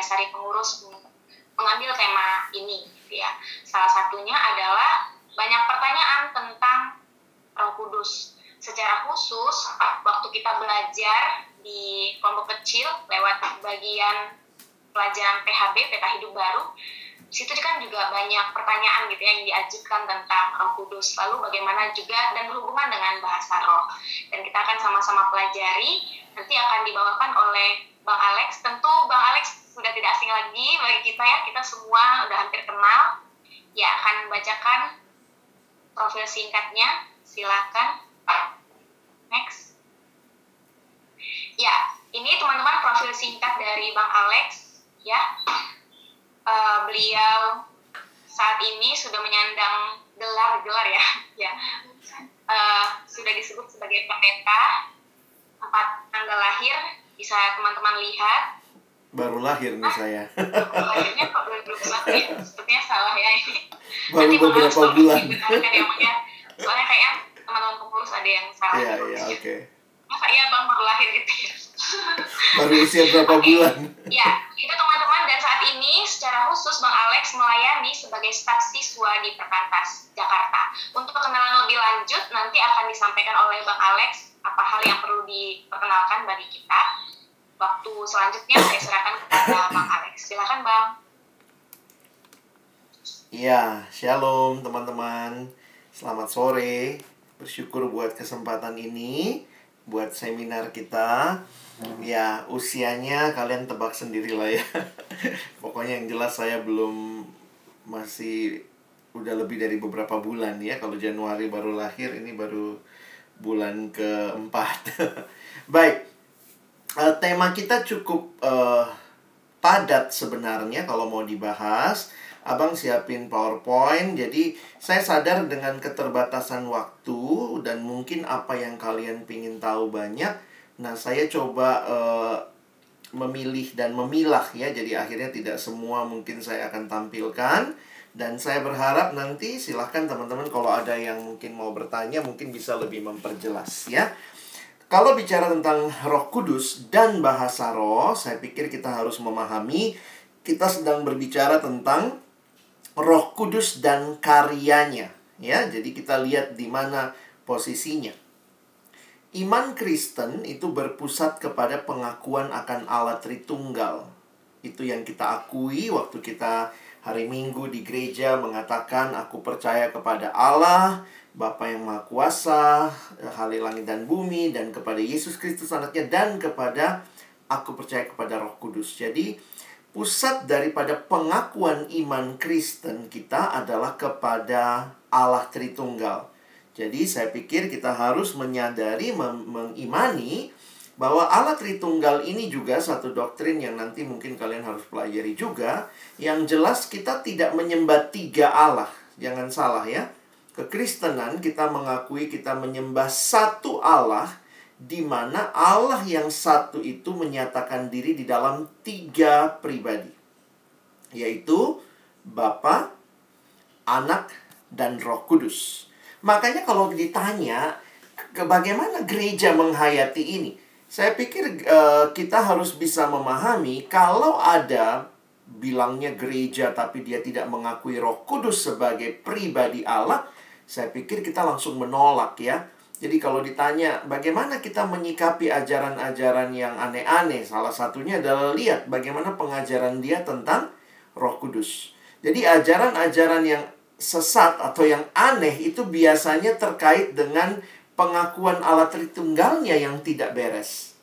mendasari pengurus mengambil tema ini gitu ya. Salah satunya adalah banyak pertanyaan tentang Roh Kudus. Secara khusus waktu kita belajar di kelompok kecil lewat bagian pelajaran PHB Peta Hidup Baru, situ kan juga banyak pertanyaan gitu ya yang diajukan tentang Roh Kudus. Lalu bagaimana juga dan berhubungan dengan bahasa Roh. Dan kita akan sama-sama pelajari. Nanti akan dibawakan oleh Bang Alex. Tentu Bang Alex sudah tidak asing lagi bagi kita ya. Kita semua udah hampir kenal. Ya akan membacakan profil singkatnya. Silakan. Next. Ya ini teman-teman profil singkat dari Bang Alex. Ya. Uh, beliau saat ini sudah menyandang gelar-gelar ya. Ya. Uh, sudah disebut sebagai pendeta. Tempat tanggal lahir bisa teman-teman lihat baru lahir nih saya. Lahirnya kok belum belum ya? Sepertinya salah ya ini. Baru Nanti beberapa bulan. dibenarkan ya, ya. Soalnya kayaknya teman-teman pengurus ada yang salah. Iya iya oke. Masa iya bang baru lahir gitu ya? Baru usia berapa Oke. bulan? Ya, itu teman-teman dan saat ini secara khusus Bang Alex melayani sebagai staf siswa di Perkantas Jakarta. Untuk kenalan lebih lanjut nanti akan disampaikan oleh Bang Alex apa hal yang perlu diperkenalkan bagi kita. Waktu selanjutnya saya serahkan kepada Bang Alex. Silakan Bang. Iya, shalom teman-teman. Selamat sore. Bersyukur buat kesempatan ini, buat seminar kita. Ya, usianya kalian tebak sendiri lah ya. Pokoknya yang jelas saya belum masih udah lebih dari beberapa bulan ya. Kalau Januari baru lahir, ini baru bulan keempat. Baik, Eh, tema kita cukup eh, padat sebenarnya kalau mau dibahas. Abang siapin PowerPoint, jadi saya sadar dengan keterbatasan waktu dan mungkin apa yang kalian pingin tahu banyak. Nah, saya coba eh, memilih dan memilah ya, jadi akhirnya tidak semua mungkin saya akan tampilkan. Dan saya berharap nanti silahkan teman-teman kalau ada yang mungkin mau bertanya mungkin bisa lebih memperjelas ya. Kalau bicara tentang Roh Kudus dan bahasa Roh, saya pikir kita harus memahami kita sedang berbicara tentang Roh Kudus dan karyanya, ya. Jadi kita lihat di mana posisinya. Iman Kristen itu berpusat kepada pengakuan akan Allah Tritunggal. Itu yang kita akui waktu kita hari Minggu di gereja mengatakan aku percaya kepada Allah, Bapa yang Maha Kuasa, Halil langit dan bumi, dan kepada Yesus Kristus anaknya, dan kepada aku percaya kepada Roh Kudus. Jadi, pusat daripada pengakuan iman Kristen kita adalah kepada Allah Tritunggal. Jadi, saya pikir kita harus menyadari, mengimani bahwa Allah Tritunggal ini juga satu doktrin yang nanti mungkin kalian harus pelajari juga. Yang jelas kita tidak menyembah tiga Allah. Jangan salah ya kekristenan kita mengakui kita menyembah satu Allah di mana Allah yang satu itu menyatakan diri di dalam tiga pribadi yaitu Bapa, Anak, dan Roh Kudus. Makanya kalau ditanya ke bagaimana gereja menghayati ini, saya pikir eh, kita harus bisa memahami kalau ada bilangnya gereja tapi dia tidak mengakui Roh Kudus sebagai pribadi Allah, saya pikir kita langsung menolak ya. Jadi kalau ditanya bagaimana kita menyikapi ajaran-ajaran yang aneh-aneh, salah satunya adalah lihat bagaimana pengajaran dia tentang Roh Kudus. Jadi ajaran-ajaran yang sesat atau yang aneh itu biasanya terkait dengan pengakuan Allah Tritunggalnya yang tidak beres.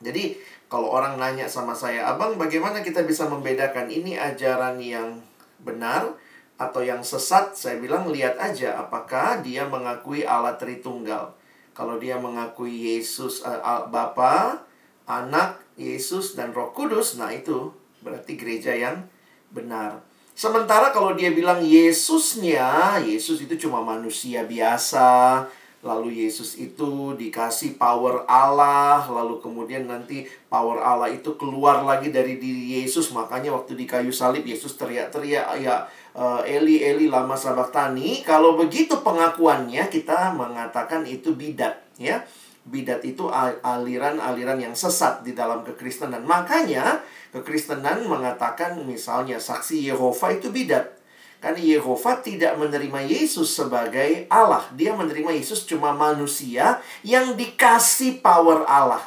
Jadi kalau orang nanya sama saya, "Abang, bagaimana kita bisa membedakan ini ajaran yang benar atau yang sesat, saya bilang lihat aja apakah dia mengakui Allah Tritunggal. Kalau dia mengakui Yesus uh, Bapa, Anak, Yesus dan Roh Kudus, nah itu berarti gereja yang benar. Sementara kalau dia bilang Yesusnya, Yesus itu cuma manusia biasa, lalu Yesus itu dikasih power Allah, lalu kemudian nanti power Allah itu keluar lagi dari diri Yesus, makanya waktu di kayu salib Yesus teriak-teriak ya uh, Eli Eli lama sabaktani. Kalau begitu pengakuannya kita mengatakan itu bidat ya. Bidat itu aliran-aliran yang sesat di dalam kekristenan. Makanya kekristenan mengatakan misalnya saksi Yehova itu bidat. Karena Yehova tidak menerima Yesus sebagai Allah. Dia menerima Yesus cuma manusia yang dikasih power Allah.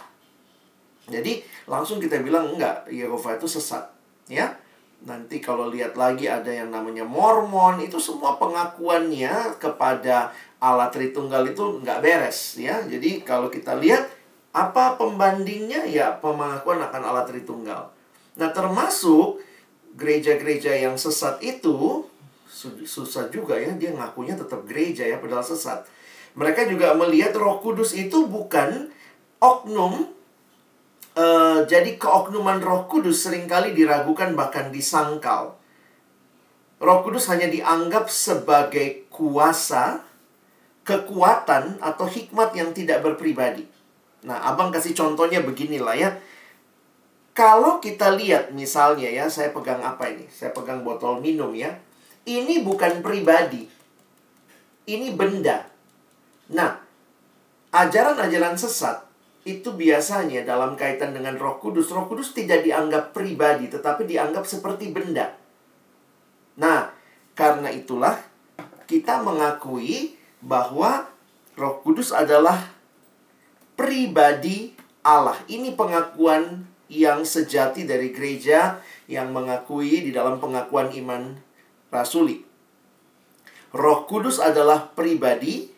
Jadi langsung kita bilang enggak, Yehova itu sesat. Ya, Nanti kalau lihat lagi ada yang namanya Mormon itu semua pengakuannya kepada Allah Tritunggal itu nggak beres ya. Jadi kalau kita lihat apa pembandingnya ya pengakuan akan Allah Tritunggal. Nah termasuk gereja-gereja yang sesat itu susah juga ya dia ngakunya tetap gereja ya padahal sesat. Mereka juga melihat Roh Kudus itu bukan oknum Uh, jadi keoknuman Roh Kudus sering kali diragukan bahkan disangkal. Roh Kudus hanya dianggap sebagai kuasa, kekuatan atau hikmat yang tidak berpribadi. Nah, Abang kasih contohnya beginilah ya. Kalau kita lihat misalnya ya, saya pegang apa ini? Saya pegang botol minum ya. Ini bukan pribadi. Ini benda. Nah, ajaran-ajaran sesat itu biasanya dalam kaitan dengan Roh Kudus, Roh Kudus tidak dianggap pribadi, tetapi dianggap seperti benda. Nah, karena itulah kita mengakui bahwa Roh Kudus adalah pribadi Allah. Ini pengakuan yang sejati dari gereja yang mengakui di dalam pengakuan iman rasuli. Roh Kudus adalah pribadi,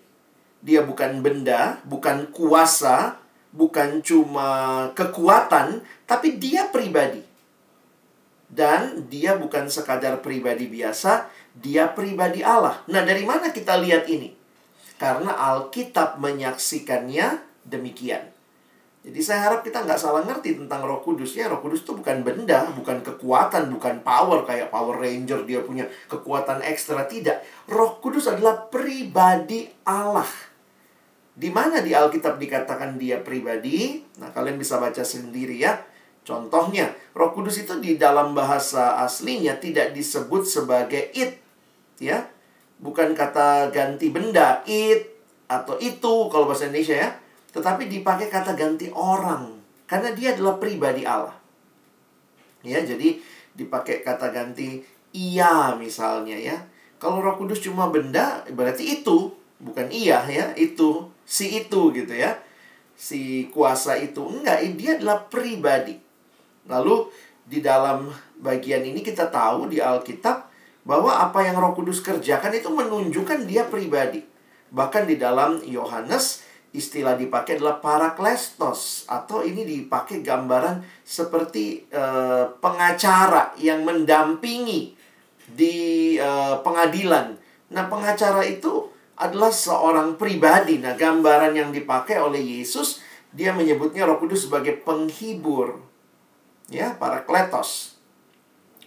dia bukan benda, bukan kuasa, bukan cuma kekuatan, tapi dia pribadi. Dan dia bukan sekadar pribadi biasa, dia pribadi Allah. Nah, dari mana kita lihat ini? Karena Alkitab menyaksikannya demikian. Jadi saya harap kita nggak salah ngerti tentang roh kudus ya. Roh kudus itu bukan benda, bukan kekuatan, bukan power kayak Power Ranger dia punya kekuatan ekstra. Tidak. Roh kudus adalah pribadi Allah. Di mana di Alkitab dikatakan dia pribadi? Nah, kalian bisa baca sendiri ya. Contohnya, Roh Kudus itu di dalam bahasa aslinya tidak disebut sebagai it, ya. Bukan kata ganti benda, it atau itu kalau bahasa Indonesia ya. Tetapi dipakai kata ganti orang karena dia adalah pribadi Allah. Ya, jadi dipakai kata ganti iya misalnya ya. Kalau Roh Kudus cuma benda berarti itu, bukan iya ya, itu si itu gitu ya. Si kuasa itu. Enggak, dia adalah pribadi. Lalu di dalam bagian ini kita tahu di Alkitab bahwa apa yang Roh Kudus kerjakan itu menunjukkan dia pribadi. Bahkan di dalam Yohanes istilah dipakai adalah paraklestos atau ini dipakai gambaran seperti uh, pengacara yang mendampingi di uh, pengadilan. Nah, pengacara itu adalah seorang pribadi. Nah, gambaran yang dipakai oleh Yesus, dia menyebutnya Roh Kudus sebagai penghibur. Ya, para kletos.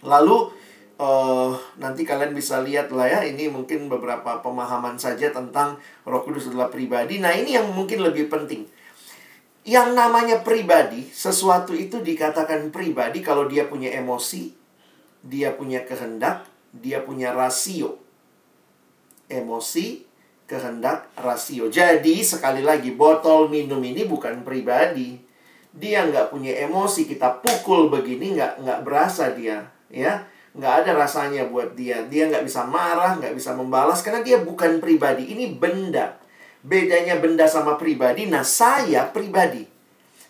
Lalu uh, nanti kalian bisa lihat lah ya, ini mungkin beberapa pemahaman saja tentang Roh Kudus adalah pribadi. Nah, ini yang mungkin lebih penting. Yang namanya pribadi, sesuatu itu dikatakan pribadi kalau dia punya emosi, dia punya kehendak, dia punya rasio. Emosi, kehendak rasio. Jadi sekali lagi botol minum ini bukan pribadi. Dia nggak punya emosi kita pukul begini nggak nggak berasa dia ya nggak ada rasanya buat dia. Dia nggak bisa marah nggak bisa membalas karena dia bukan pribadi. Ini benda. bedanya benda sama pribadi. Nah, saya pribadi.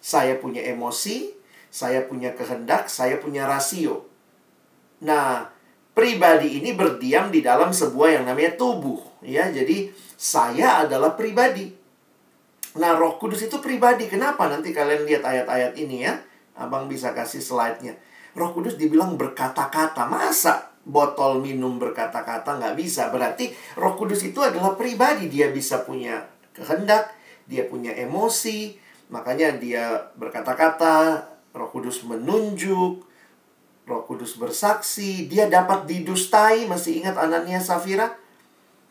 Saya punya emosi, saya punya kehendak, saya punya rasio. Nah, pribadi ini berdiam di dalam sebuah yang namanya tubuh, ya. Jadi, saya adalah pribadi. Nah, Roh Kudus itu pribadi. Kenapa? Nanti kalian lihat ayat-ayat ini ya. Abang bisa kasih slide-nya. Roh Kudus dibilang berkata-kata. Masa botol minum berkata-kata nggak bisa? Berarti Roh Kudus itu adalah pribadi. Dia bisa punya kehendak, dia punya emosi, makanya dia berkata-kata, Roh Kudus menunjuk, Roh Kudus bersaksi, dia dapat didustai. Masih ingat Anania Safira?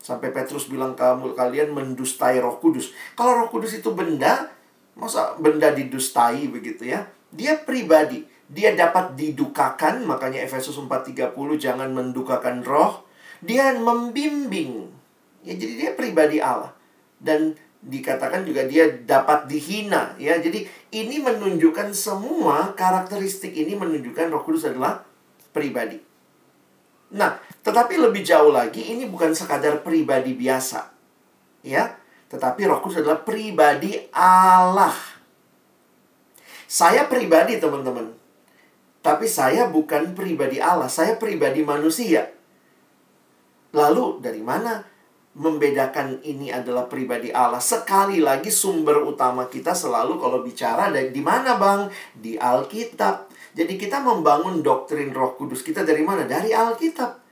Sampai Petrus bilang kamu kalian mendustai Roh Kudus. Kalau Roh Kudus itu benda, masa benda didustai begitu ya? Dia pribadi, dia dapat didukakan, makanya Efesus 4:30 jangan mendukakan roh. Dia membimbing. Ya jadi dia pribadi Allah. Dan dikatakan juga dia dapat dihina ya. Jadi ini menunjukkan semua karakteristik ini menunjukkan Roh Kudus adalah pribadi. Nah, tetapi lebih jauh lagi ini bukan sekadar pribadi biasa. Ya, tetapi Roh Kudus adalah pribadi Allah. Saya pribadi, teman-teman. Tapi saya bukan pribadi Allah, saya pribadi manusia. Lalu dari mana membedakan ini adalah pribadi Allah? Sekali lagi sumber utama kita selalu kalau bicara dari di mana, Bang? Di Alkitab. Jadi kita membangun doktrin Roh Kudus kita dari mana? Dari Alkitab.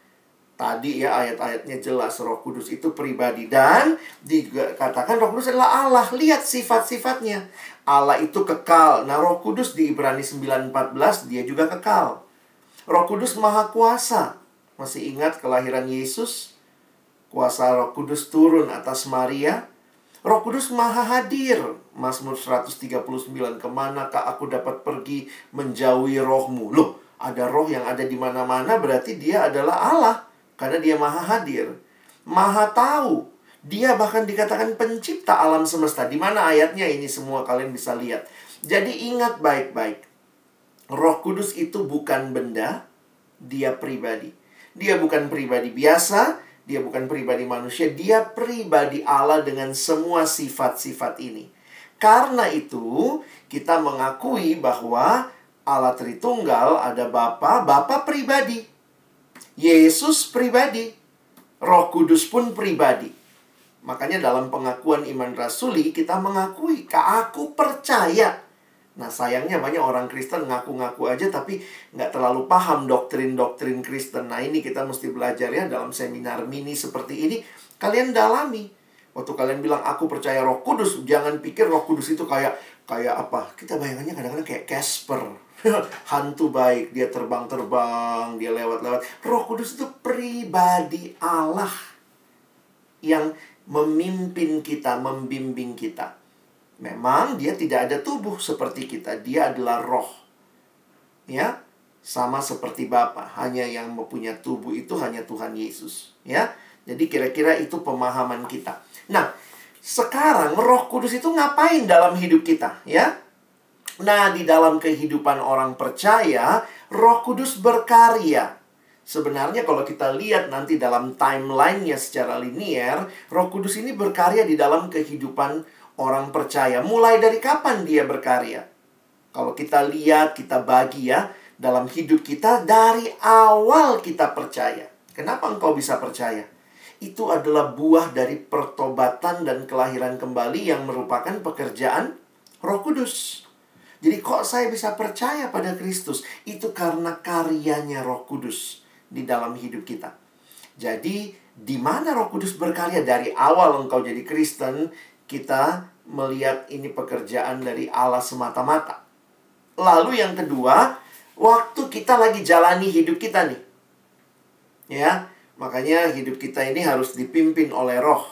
Tadi ya ayat-ayatnya jelas Roh Kudus itu pribadi dan dikatakan Roh Kudus adalah Allah. Lihat sifat-sifatnya. Allah itu kekal. Nah, Roh Kudus di Ibrani 9:14 dia juga kekal. Roh Kudus Maha Kuasa. Masih ingat kelahiran Yesus? Kuasa Roh Kudus turun atas Maria. Roh Kudus Maha Hadir. Mazmur 139, ke manakah aku dapat pergi menjauhi rohmu? Loh, ada roh yang ada di mana-mana berarti dia adalah Allah. Karena dia maha hadir. Maha tahu. Dia bahkan dikatakan pencipta alam semesta. Di mana ayatnya ini semua kalian bisa lihat. Jadi ingat baik-baik. Roh Kudus itu bukan benda, dia pribadi. Dia bukan pribadi biasa, dia bukan pribadi manusia, dia pribadi Allah dengan semua sifat-sifat ini. Karena itu, kita mengakui bahwa Allah Tritunggal ada Bapa, Bapa pribadi. Yesus pribadi, Roh Kudus pun pribadi. Makanya dalam pengakuan iman rasuli kita mengakui, aku percaya. Nah sayangnya banyak orang Kristen ngaku-ngaku aja tapi nggak terlalu paham doktrin-doktrin Kristen. Nah ini kita mesti belajar ya dalam seminar mini seperti ini. Kalian dalami. Waktu kalian bilang aku percaya Roh Kudus, jangan pikir Roh Kudus itu kayak kayak apa? Kita bayangannya kadang-kadang kayak Casper. hantu baik, dia terbang-terbang, dia lewat-lewat. Roh Kudus itu pribadi Allah yang memimpin kita, membimbing kita. Memang dia tidak ada tubuh seperti kita, dia adalah roh. Ya, sama seperti Bapa, hanya yang mempunyai tubuh itu hanya Tuhan Yesus, ya. Jadi kira-kira itu pemahaman kita. Nah, sekarang Roh Kudus itu ngapain dalam hidup kita, ya? Nah, di dalam kehidupan orang percaya, Roh Kudus berkarya. Sebenarnya kalau kita lihat nanti dalam timelinenya secara linier, Roh Kudus ini berkarya di dalam kehidupan orang percaya. Mulai dari kapan dia berkarya? Kalau kita lihat, kita bagi ya, dalam hidup kita dari awal kita percaya. Kenapa engkau bisa percaya? Itu adalah buah dari pertobatan dan kelahiran kembali yang merupakan pekerjaan Roh Kudus. Jadi kok saya bisa percaya pada Kristus? Itu karena karyanya Roh Kudus di dalam hidup kita. Jadi di mana Roh Kudus berkarya dari awal engkau jadi Kristen, kita melihat ini pekerjaan dari Allah semata-mata. Lalu yang kedua, waktu kita lagi jalani hidup kita nih. Ya, makanya hidup kita ini harus dipimpin oleh Roh.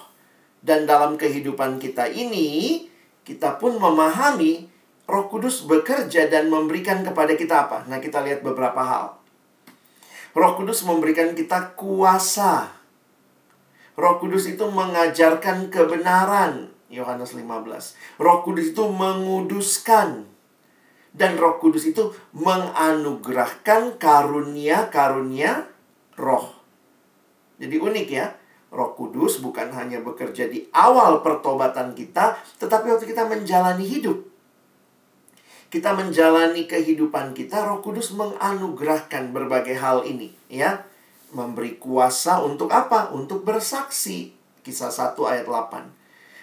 Dan dalam kehidupan kita ini, kita pun memahami Roh Kudus bekerja dan memberikan kepada kita apa? Nah, kita lihat beberapa hal. Roh Kudus memberikan kita kuasa. Roh Kudus itu mengajarkan kebenaran. Yohanes 15. Roh Kudus itu menguduskan. Dan Roh Kudus itu menganugerahkan karunia-karunia roh. Jadi unik ya. Roh Kudus bukan hanya bekerja di awal pertobatan kita, tetapi waktu kita menjalani hidup. Kita menjalani kehidupan kita, Roh Kudus menganugerahkan berbagai hal ini, ya. Memberi kuasa untuk apa? Untuk bersaksi. Kisah 1 ayat 8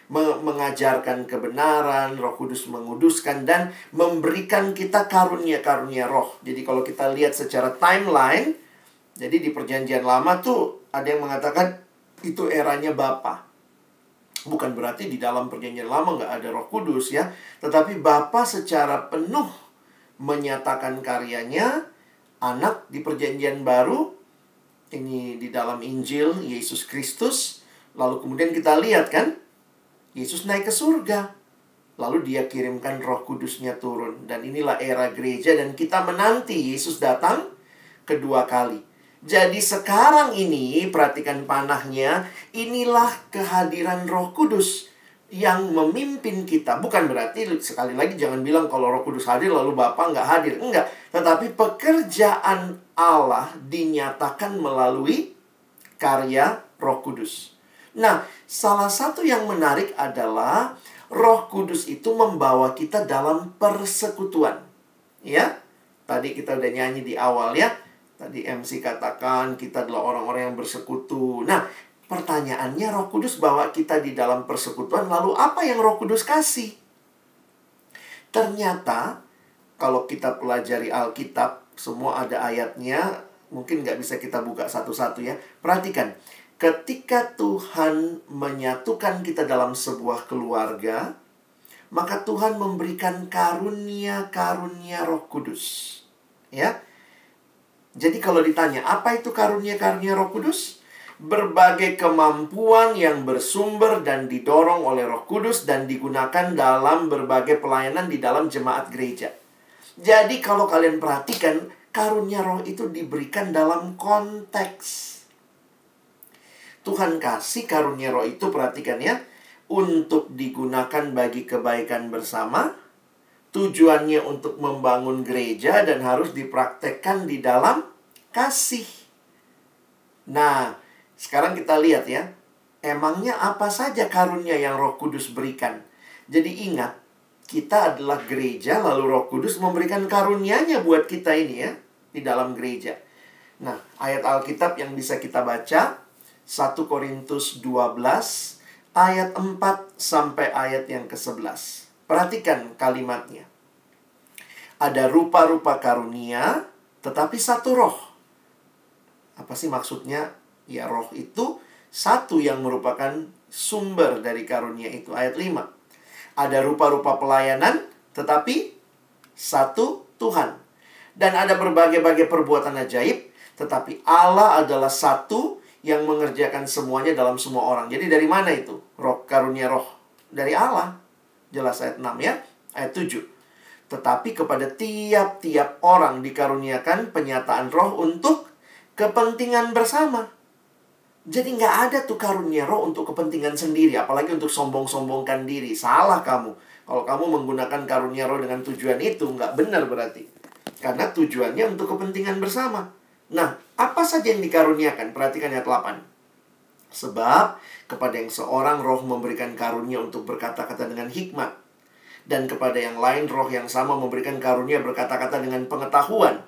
mengajarkan kebenaran, Roh Kudus menguduskan dan memberikan kita karunia-karunia roh. Jadi kalau kita lihat secara timeline, jadi di perjanjian lama tuh ada yang mengatakan itu eranya Bapa. Bukan berarti di dalam perjanjian lama nggak ada Roh Kudus ya, tetapi Bapa secara penuh menyatakan karyanya, anak di perjanjian baru ini di dalam Injil Yesus Kristus. Lalu kemudian kita lihat kan, Yesus naik ke surga. Lalu dia kirimkan roh kudusnya turun. Dan inilah era gereja dan kita menanti Yesus datang kedua kali. Jadi sekarang ini, perhatikan panahnya, inilah kehadiran roh kudus yang memimpin kita. Bukan berarti sekali lagi jangan bilang kalau roh kudus hadir lalu Bapak nggak hadir. Enggak. Tetapi pekerjaan Allah dinyatakan melalui karya roh kudus. Nah, salah satu yang menarik adalah Roh Kudus itu membawa kita dalam persekutuan. Ya. Tadi kita udah nyanyi di awal ya. Tadi MC katakan kita adalah orang-orang yang bersekutu. Nah, pertanyaannya Roh Kudus bawa kita di dalam persekutuan, lalu apa yang Roh Kudus kasih? Ternyata kalau kita pelajari Alkitab, semua ada ayatnya, mungkin nggak bisa kita buka satu-satu ya. Perhatikan, ketika Tuhan menyatukan kita dalam sebuah keluarga, maka Tuhan memberikan karunia-karunia Roh Kudus. Ya. Jadi kalau ditanya, apa itu karunia-karunia Roh Kudus? Berbagai kemampuan yang bersumber dan didorong oleh Roh Kudus dan digunakan dalam berbagai pelayanan di dalam jemaat gereja. Jadi kalau kalian perhatikan, karunia roh itu diberikan dalam konteks Tuhan kasih karunia roh itu perhatikan ya untuk digunakan bagi kebaikan bersama tujuannya untuk membangun gereja dan harus dipraktekkan di dalam kasih. Nah, sekarang kita lihat ya. Emangnya apa saja karunia yang Roh Kudus berikan? Jadi ingat, kita adalah gereja lalu Roh Kudus memberikan karunia-Nya buat kita ini ya di dalam gereja. Nah, ayat Alkitab yang bisa kita baca 1 Korintus 12 ayat 4 sampai ayat yang ke-11. Perhatikan kalimatnya. Ada rupa-rupa karunia, tetapi satu roh. Apa sih maksudnya? Ya roh itu satu yang merupakan sumber dari karunia itu. Ayat 5. Ada rupa-rupa pelayanan, tetapi satu Tuhan. Dan ada berbagai-bagai perbuatan ajaib, tetapi Allah adalah satu yang mengerjakan semuanya dalam semua orang. Jadi dari mana itu? Roh karunia roh dari Allah. Jelas ayat 6 ya. Ayat 7. Tetapi kepada tiap-tiap orang dikaruniakan penyataan roh untuk kepentingan bersama. Jadi nggak ada tuh karunia roh untuk kepentingan sendiri, apalagi untuk sombong-sombongkan diri. Salah kamu. Kalau kamu menggunakan karunia roh dengan tujuan itu, nggak benar berarti. Karena tujuannya untuk kepentingan bersama. Nah, apa saja yang dikaruniakan? Perhatikan ayat 8. Sebab kepada yang seorang roh memberikan karunia untuk berkata-kata dengan hikmat. Dan kepada yang lain roh yang sama memberikan karunia berkata-kata dengan pengetahuan.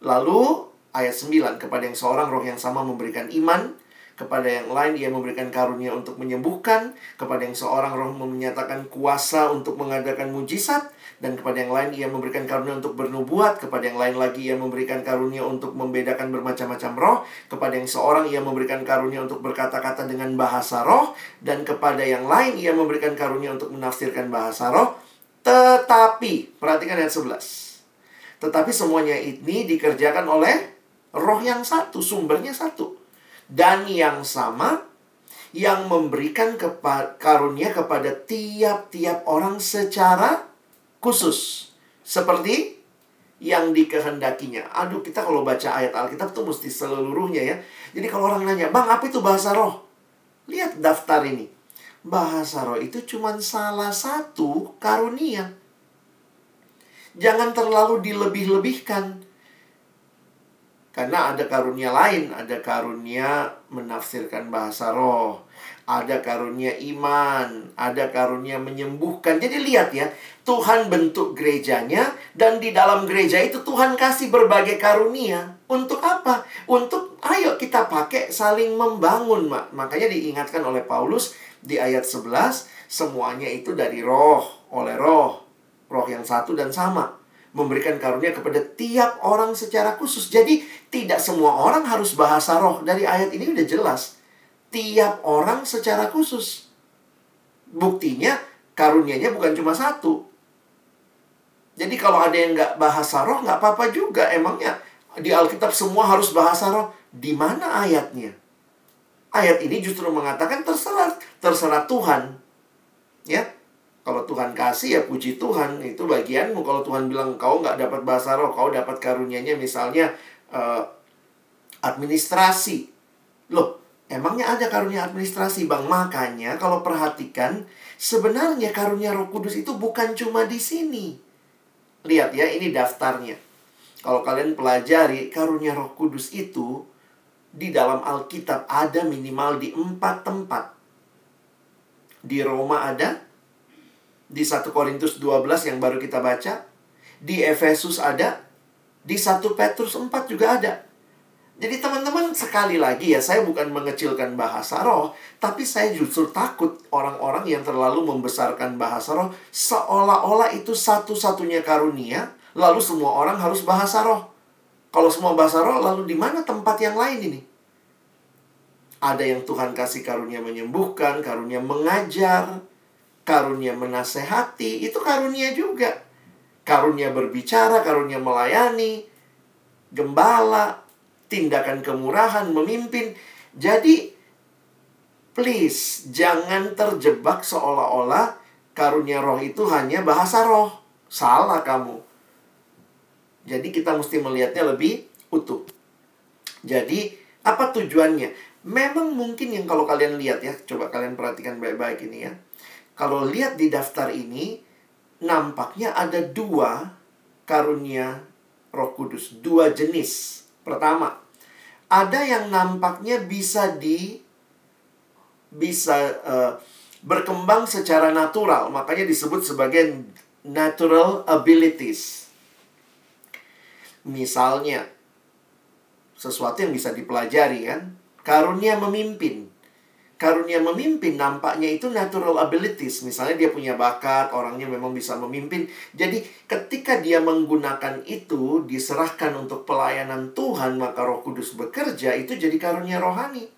Lalu ayat 9. Kepada yang seorang roh yang sama memberikan iman. Kepada yang lain ia memberikan karunia untuk menyembuhkan. Kepada yang seorang roh menyatakan kuasa untuk mengadakan mujizat dan kepada yang lain ia memberikan karunia untuk bernubuat, kepada yang lain lagi ia memberikan karunia untuk membedakan bermacam-macam roh, kepada yang seorang ia memberikan karunia untuk berkata-kata dengan bahasa roh, dan kepada yang lain ia memberikan karunia untuk menafsirkan bahasa roh. Tetapi, perhatikan ayat 11. Tetapi semuanya ini dikerjakan oleh roh yang satu, sumbernya satu. Dan yang sama yang memberikan kepa karunia kepada tiap-tiap orang secara khusus seperti yang dikehendakinya. Aduh, kita kalau baca ayat Alkitab tuh mesti seluruhnya ya. Jadi kalau orang nanya, "Bang, apa itu bahasa roh?" Lihat daftar ini. Bahasa roh itu cuma salah satu karunia. Jangan terlalu dilebih-lebihkan. Karena ada karunia lain, ada karunia menafsirkan bahasa roh, ada karunia iman, ada karunia menyembuhkan. Jadi lihat ya, Tuhan bentuk gerejanya dan di dalam gereja itu Tuhan kasih berbagai karunia. Untuk apa? Untuk ayo kita pakai saling membangun, Mak. Makanya diingatkan oleh Paulus di ayat 11, semuanya itu dari roh, oleh roh. Roh yang satu dan sama memberikan karunia kepada tiap orang secara khusus. Jadi tidak semua orang harus bahasa roh. Dari ayat ini udah jelas. Tiap orang secara khusus. Buktinya karunianya bukan cuma satu. Jadi kalau ada yang nggak bahasa roh nggak apa-apa juga. Emangnya di Alkitab semua harus bahasa roh. Di mana ayatnya? Ayat ini justru mengatakan terserah, terserah Tuhan. Ya, kalau Tuhan kasih ya puji Tuhan itu bagianmu. Kalau Tuhan bilang kau nggak dapat bahasa roh, kau dapat karunianya misalnya uh, administrasi. Loh, emangnya ada karunia administrasi bang? Makanya kalau perhatikan sebenarnya karunia Roh Kudus itu bukan cuma di sini. Lihat ya, ini daftarnya. Kalau kalian pelajari karunia Roh Kudus itu di dalam Alkitab ada minimal di empat tempat. Di Roma ada, di 1 Korintus 12 yang baru kita baca, di Efesus ada, di 1 Petrus 4 juga ada. Jadi teman-teman sekali lagi ya saya bukan mengecilkan bahasa roh, tapi saya justru takut orang-orang yang terlalu membesarkan bahasa roh seolah-olah itu satu-satunya karunia, lalu semua orang harus bahasa roh. Kalau semua bahasa roh, lalu di mana tempat yang lain ini? Ada yang Tuhan kasih karunia menyembuhkan, karunia mengajar, karunia menasehati, itu karunia juga. Karunia berbicara, karunia melayani, gembala, tindakan kemurahan, memimpin. Jadi, please, jangan terjebak seolah-olah karunia roh itu hanya bahasa roh. Salah kamu. Jadi kita mesti melihatnya lebih utuh. Jadi, apa tujuannya? Memang mungkin yang kalau kalian lihat ya, coba kalian perhatikan baik-baik ini ya kalau lihat di daftar ini, nampaknya ada dua karunia Roh Kudus, dua jenis. Pertama, ada yang nampaknya bisa di bisa uh, berkembang secara natural, makanya disebut sebagai natural abilities. Misalnya, sesuatu yang bisa dipelajari kan, karunia memimpin karunia memimpin nampaknya itu natural abilities. Misalnya dia punya bakat, orangnya memang bisa memimpin. Jadi ketika dia menggunakan itu diserahkan untuk pelayanan Tuhan, maka Roh Kudus bekerja itu jadi karunia rohani.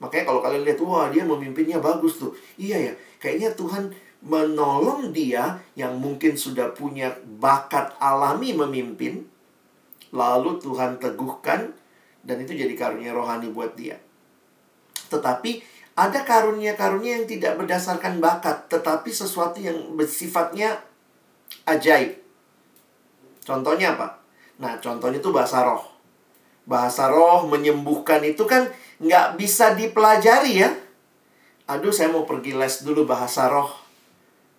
Makanya kalau kalian lihat, wah dia memimpinnya bagus tuh. Iya ya, kayaknya Tuhan menolong dia yang mungkin sudah punya bakat alami memimpin. Lalu Tuhan teguhkan dan itu jadi karunia rohani buat dia. Tetapi ada karunia-karunia yang tidak berdasarkan bakat, tetapi sesuatu yang bersifatnya ajaib. Contohnya apa? Nah, contohnya itu bahasa roh. Bahasa roh menyembuhkan itu kan nggak bisa dipelajari ya. Aduh, saya mau pergi les dulu bahasa roh.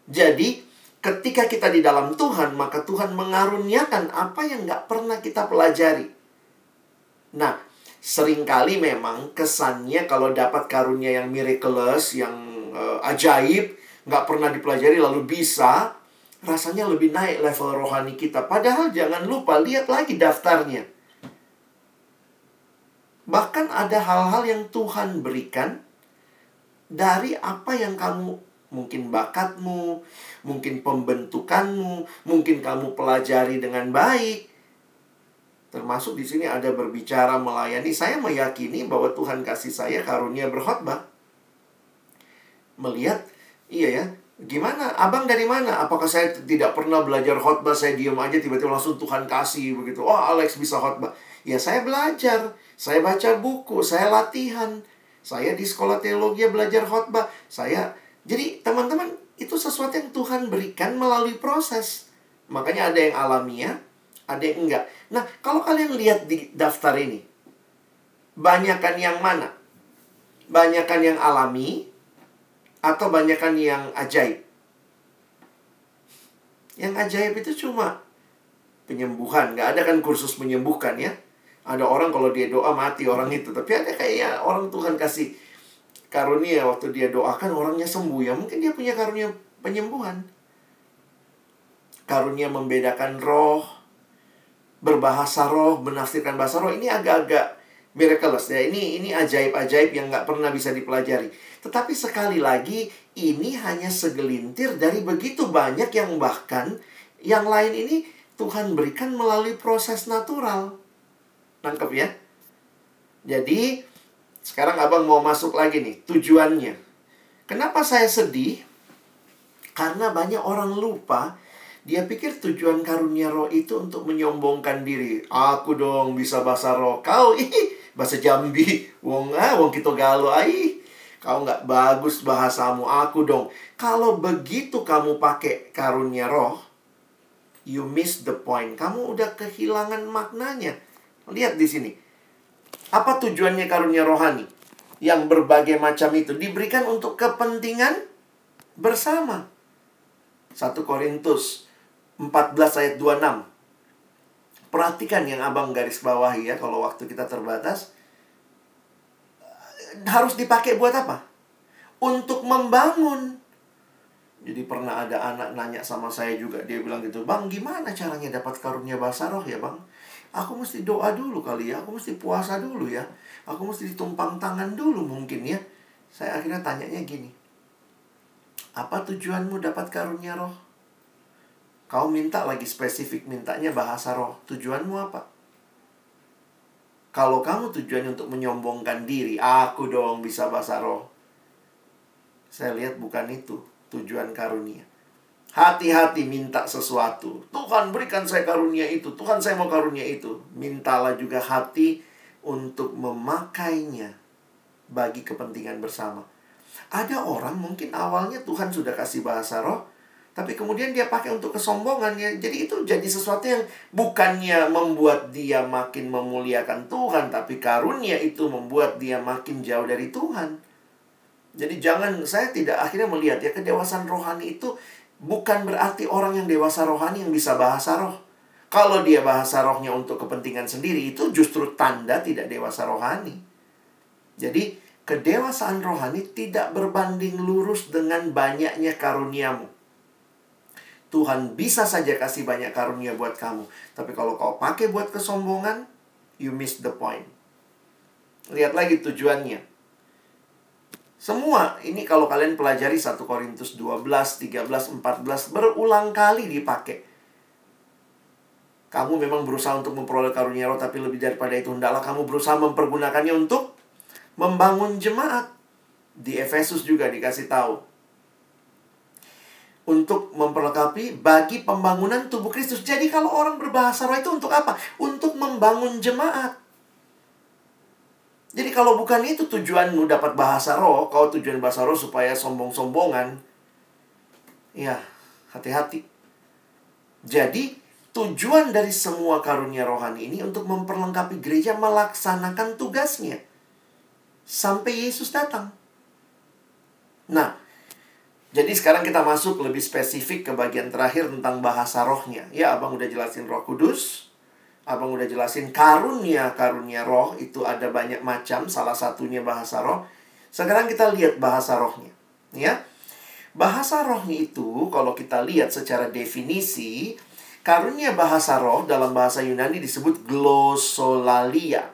Jadi, ketika kita di dalam Tuhan, maka Tuhan mengaruniakan apa yang nggak pernah kita pelajari. Nah, sering kali memang kesannya kalau dapat karunia yang miraculous, yang uh, ajaib, nggak pernah dipelajari lalu bisa, rasanya lebih naik level rohani kita. Padahal jangan lupa, lihat lagi daftarnya. Bahkan ada hal-hal yang Tuhan berikan dari apa yang kamu mungkin bakatmu, mungkin pembentukanmu, mungkin kamu pelajari dengan baik Termasuk di sini ada berbicara melayani. Saya meyakini bahwa Tuhan kasih saya karunia berkhotbah. Melihat, iya ya, gimana? Abang dari mana? Apakah saya tidak pernah belajar khotbah? Saya diam aja tiba-tiba langsung Tuhan kasih begitu. Oh, Alex bisa khotbah. Ya, saya belajar. Saya baca buku, saya latihan. Saya di sekolah teologi belajar khotbah. Saya jadi teman-teman itu sesuatu yang Tuhan berikan melalui proses. Makanya ada yang alamiah, ada yang enggak. Nah, kalau kalian lihat di daftar ini, banyakkan yang mana? Banyakkan yang alami atau banyakkan yang ajaib? Yang ajaib itu cuma penyembuhan. Nggak ada kan kursus menyembuhkan ya. Ada orang kalau dia doa mati orang itu. Tapi ada kayak orang Tuhan kasih karunia waktu dia doakan orangnya sembuh. Ya mungkin dia punya karunia penyembuhan. Karunia membedakan roh, berbahasa roh, menafsirkan bahasa roh. Ini agak-agak miraculous ya. Ini ini ajaib-ajaib yang nggak pernah bisa dipelajari. Tetapi sekali lagi ini hanya segelintir dari begitu banyak yang bahkan yang lain ini Tuhan berikan melalui proses natural. Nangkep ya? Jadi, sekarang abang mau masuk lagi nih, tujuannya. Kenapa saya sedih? Karena banyak orang lupa, dia pikir tujuan karunia roh itu untuk menyombongkan diri. Aku dong bisa bahasa roh. Kau, ih, bahasa Jambi. Wong, ah, wong kita galau, ai. Kau nggak bagus bahasamu, aku dong. Kalau begitu kamu pakai karunia roh, you miss the point. Kamu udah kehilangan maknanya. Lihat di sini. Apa tujuannya karunia rohani? Yang berbagai macam itu diberikan untuk kepentingan bersama. 1 Korintus 14 ayat 26. Perhatikan yang abang garis bawahi ya kalau waktu kita terbatas. Harus dipakai buat apa? Untuk membangun. Jadi pernah ada anak nanya sama saya juga. Dia bilang gitu, Bang gimana caranya dapat karunia bahasa roh ya bang? Aku mesti doa dulu kali ya, aku mesti puasa dulu ya. Aku mesti ditumpang tangan dulu mungkin ya. Saya akhirnya tanyanya gini. Apa tujuanmu dapat karunia roh? Kau minta lagi spesifik mintanya bahasa roh. Tujuanmu apa? Kalau kamu tujuannya untuk menyombongkan diri, aku dong bisa bahasa roh. Saya lihat bukan itu tujuan karunia. Hati-hati minta sesuatu. Tuhan berikan saya karunia itu. Tuhan saya mau karunia itu. Mintalah juga hati untuk memakainya bagi kepentingan bersama. Ada orang mungkin awalnya Tuhan sudah kasih bahasa roh, tapi kemudian dia pakai untuk kesombongannya. Jadi itu jadi sesuatu yang bukannya membuat dia makin memuliakan Tuhan, tapi karunia itu membuat dia makin jauh dari Tuhan. Jadi jangan saya tidak akhirnya melihat ya kedewasaan rohani itu bukan berarti orang yang dewasa rohani yang bisa bahasa roh. Kalau dia bahasa rohnya untuk kepentingan sendiri itu justru tanda tidak dewasa rohani. Jadi kedewasaan rohani tidak berbanding lurus dengan banyaknya karuniamu. Tuhan bisa saja kasih banyak karunia buat kamu. Tapi kalau kau pakai buat kesombongan, you miss the point. Lihat lagi tujuannya. Semua ini kalau kalian pelajari 1 Korintus 12, 13, 14 berulang kali dipakai. Kamu memang berusaha untuk memperoleh karunia roh tapi lebih daripada itu hendaklah kamu berusaha mempergunakannya untuk membangun jemaat. Di Efesus juga dikasih tahu. Untuk memperlengkapi bagi pembangunan tubuh Kristus. Jadi kalau orang berbahasa roh itu untuk apa? Untuk membangun jemaat. Jadi kalau bukan itu tujuanmu dapat bahasa roh, kau tujuan bahasa roh supaya sombong-sombongan, ya hati-hati. Jadi tujuan dari semua karunia rohani ini untuk memperlengkapi gereja melaksanakan tugasnya sampai Yesus datang. Nah, jadi sekarang kita masuk lebih spesifik ke bagian terakhir tentang bahasa rohnya. Ya, Abang udah jelasin Roh Kudus, Abang udah jelasin karunia-karunia roh itu ada banyak macam, salah satunya bahasa roh. Sekarang kita lihat bahasa rohnya, ya. Bahasa rohnya itu kalau kita lihat secara definisi, karunia bahasa roh dalam bahasa Yunani disebut glossolalia.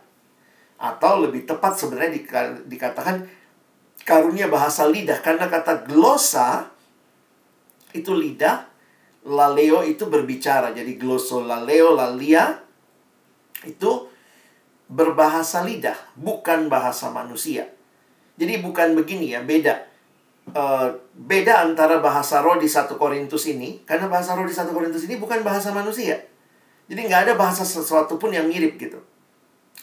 Atau lebih tepat sebenarnya dikatakan karunia bahasa lidah karena kata glossa itu lidah, laleo itu berbicara. Jadi glossolaleo lalia itu berbahasa lidah, bukan bahasa manusia. Jadi bukan begini ya, beda. Uh, beda antara bahasa roh di satu Korintus ini, karena bahasa roh di satu Korintus ini bukan bahasa manusia. Jadi nggak ada bahasa sesuatu pun yang mirip gitu.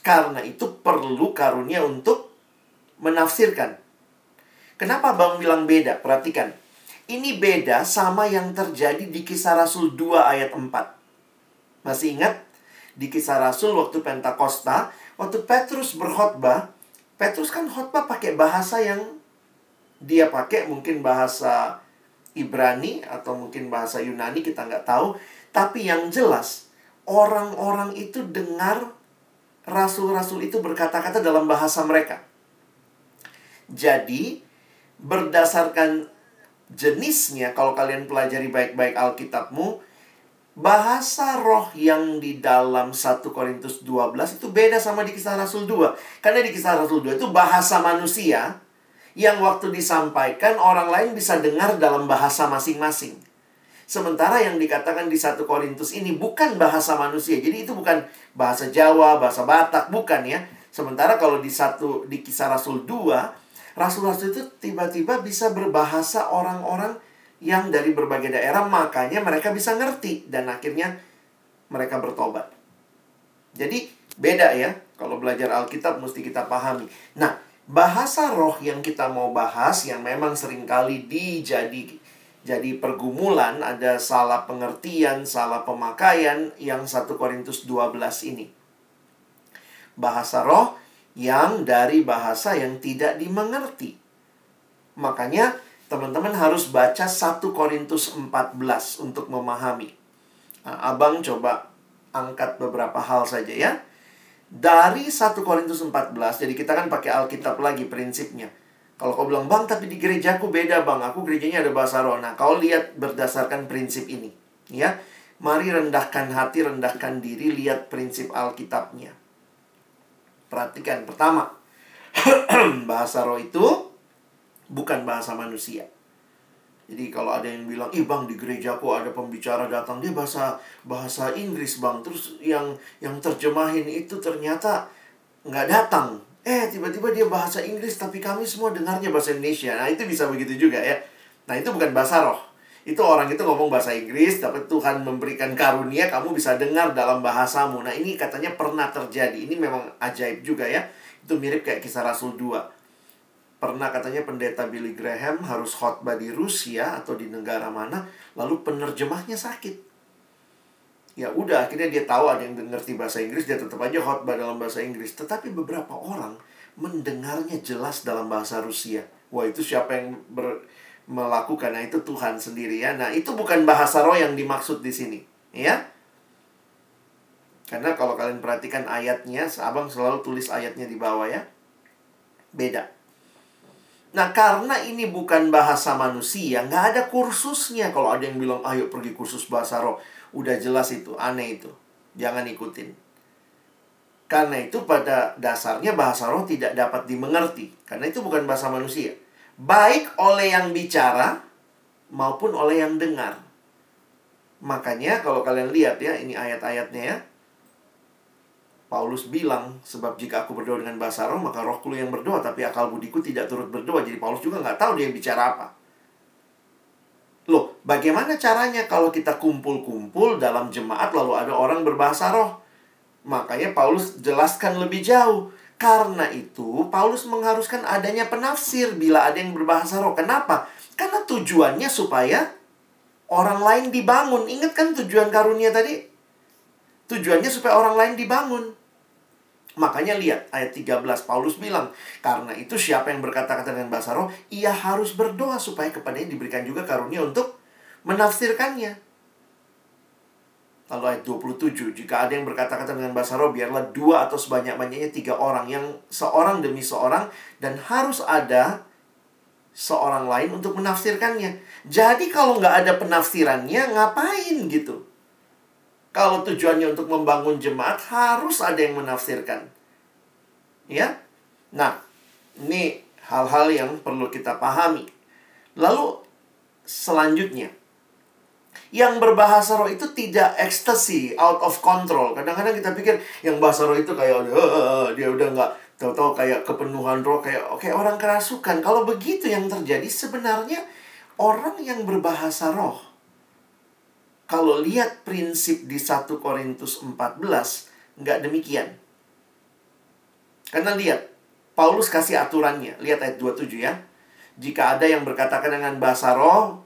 Karena itu perlu karunia untuk menafsirkan. Kenapa Bang bilang beda? Perhatikan. Ini beda sama yang terjadi di kisah Rasul 2 ayat 4. Masih ingat? di kisah Rasul waktu Pentakosta, waktu Petrus berkhotbah, Petrus kan khotbah pakai bahasa yang dia pakai mungkin bahasa Ibrani atau mungkin bahasa Yunani kita nggak tahu, tapi yang jelas orang-orang itu dengar rasul-rasul itu berkata-kata dalam bahasa mereka. Jadi, berdasarkan jenisnya, kalau kalian pelajari baik-baik Alkitabmu, bahasa roh yang di dalam 1 Korintus 12 itu beda sama di kisah Rasul 2. Karena di kisah Rasul 2 itu bahasa manusia yang waktu disampaikan orang lain bisa dengar dalam bahasa masing-masing. Sementara yang dikatakan di 1 Korintus ini bukan bahasa manusia. Jadi itu bukan bahasa Jawa, bahasa Batak, bukan ya. Sementara kalau di satu di kisah Rasul 2, rasul-rasul itu tiba-tiba bisa berbahasa orang-orang yang dari berbagai daerah makanya mereka bisa ngerti dan akhirnya mereka bertobat. Jadi beda ya kalau belajar Alkitab mesti kita pahami. Nah, bahasa roh yang kita mau bahas yang memang sering kali dijadi jadi pergumulan ada salah pengertian, salah pemakaian yang 1 Korintus 12 ini. Bahasa roh yang dari bahasa yang tidak dimengerti. Makanya teman-teman harus baca 1 Korintus 14 untuk memahami. Nah, abang coba angkat beberapa hal saja ya. Dari 1 Korintus 14, jadi kita kan pakai Alkitab lagi prinsipnya. Kalau kau bilang, bang tapi di gerejaku beda bang, aku gerejanya ada bahasa roh. Nah, kau lihat berdasarkan prinsip ini. ya. Mari rendahkan hati, rendahkan diri, lihat prinsip Alkitabnya. Perhatikan, pertama, bahasa roh itu bukan bahasa manusia. Jadi kalau ada yang bilang, ih bang di gerejaku ada pembicara datang dia bahasa bahasa Inggris bang, terus yang yang terjemahin itu ternyata nggak datang. Eh tiba-tiba dia bahasa Inggris tapi kami semua dengarnya bahasa Indonesia. Nah itu bisa begitu juga ya. Nah itu bukan bahasa roh. Itu orang itu ngomong bahasa Inggris, tapi Tuhan memberikan karunia, kamu bisa dengar dalam bahasamu. Nah ini katanya pernah terjadi. Ini memang ajaib juga ya. Itu mirip kayak kisah Rasul 2 pernah katanya pendeta Billy Graham harus khotbah di Rusia atau di negara mana, lalu penerjemahnya sakit. Ya udah, akhirnya dia tahu ada yang ngerti bahasa Inggris, dia tetap aja khotbah dalam bahasa Inggris. Tetapi beberapa orang mendengarnya jelas dalam bahasa Rusia. Wah itu siapa yang ber, melakukan? Nah itu Tuhan sendiri ya. Nah itu bukan bahasa roh yang dimaksud di sini, ya. Karena kalau kalian perhatikan ayatnya, abang selalu tulis ayatnya di bawah ya. Beda. Nah, karena ini bukan bahasa manusia, nggak ada kursusnya. Kalau ada yang bilang, ayo pergi kursus bahasa roh. Udah jelas itu, aneh itu. Jangan ikutin. Karena itu pada dasarnya bahasa roh tidak dapat dimengerti. Karena itu bukan bahasa manusia. Baik oleh yang bicara maupun oleh yang dengar. Makanya kalau kalian lihat ya, ini ayat-ayatnya ya. Paulus bilang, sebab jika aku berdoa dengan bahasa roh, maka rohku yang berdoa, tapi akal budiku tidak turut berdoa. Jadi Paulus juga nggak tahu dia bicara apa. Loh, bagaimana caranya kalau kita kumpul-kumpul dalam jemaat lalu ada orang berbahasa roh? Makanya Paulus jelaskan lebih jauh. Karena itu, Paulus mengharuskan adanya penafsir bila ada yang berbahasa roh. Kenapa? Karena tujuannya supaya orang lain dibangun. Ingat kan tujuan karunia tadi? Tujuannya supaya orang lain dibangun. Makanya lihat ayat 13 Paulus bilang, karena itu siapa yang berkata-kata dengan bahasa roh, ia harus berdoa supaya kepadanya diberikan juga karunia untuk menafsirkannya. Lalu ayat 27, jika ada yang berkata-kata dengan bahasa roh, biarlah dua atau sebanyak-banyaknya tiga orang, yang seorang demi seorang, dan harus ada seorang lain untuk menafsirkannya. Jadi kalau nggak ada penafsirannya, ngapain gitu? Kalau tujuannya untuk membangun jemaat, harus ada yang menafsirkan. Ya? Nah, ini hal-hal yang perlu kita pahami. Lalu, selanjutnya. Yang berbahasa roh itu tidak ekstasi, out of control. Kadang-kadang kita pikir yang bahasa roh itu kayak, uh, dia udah nggak tahu-tahu kayak kepenuhan roh, kayak oke okay, orang kerasukan. Kalau begitu yang terjadi sebenarnya orang yang berbahasa roh kalau lihat prinsip di 1 Korintus 14, nggak demikian. Karena lihat, Paulus kasih aturannya. Lihat ayat 27 ya. Jika ada yang berkatakan dengan bahasa roh,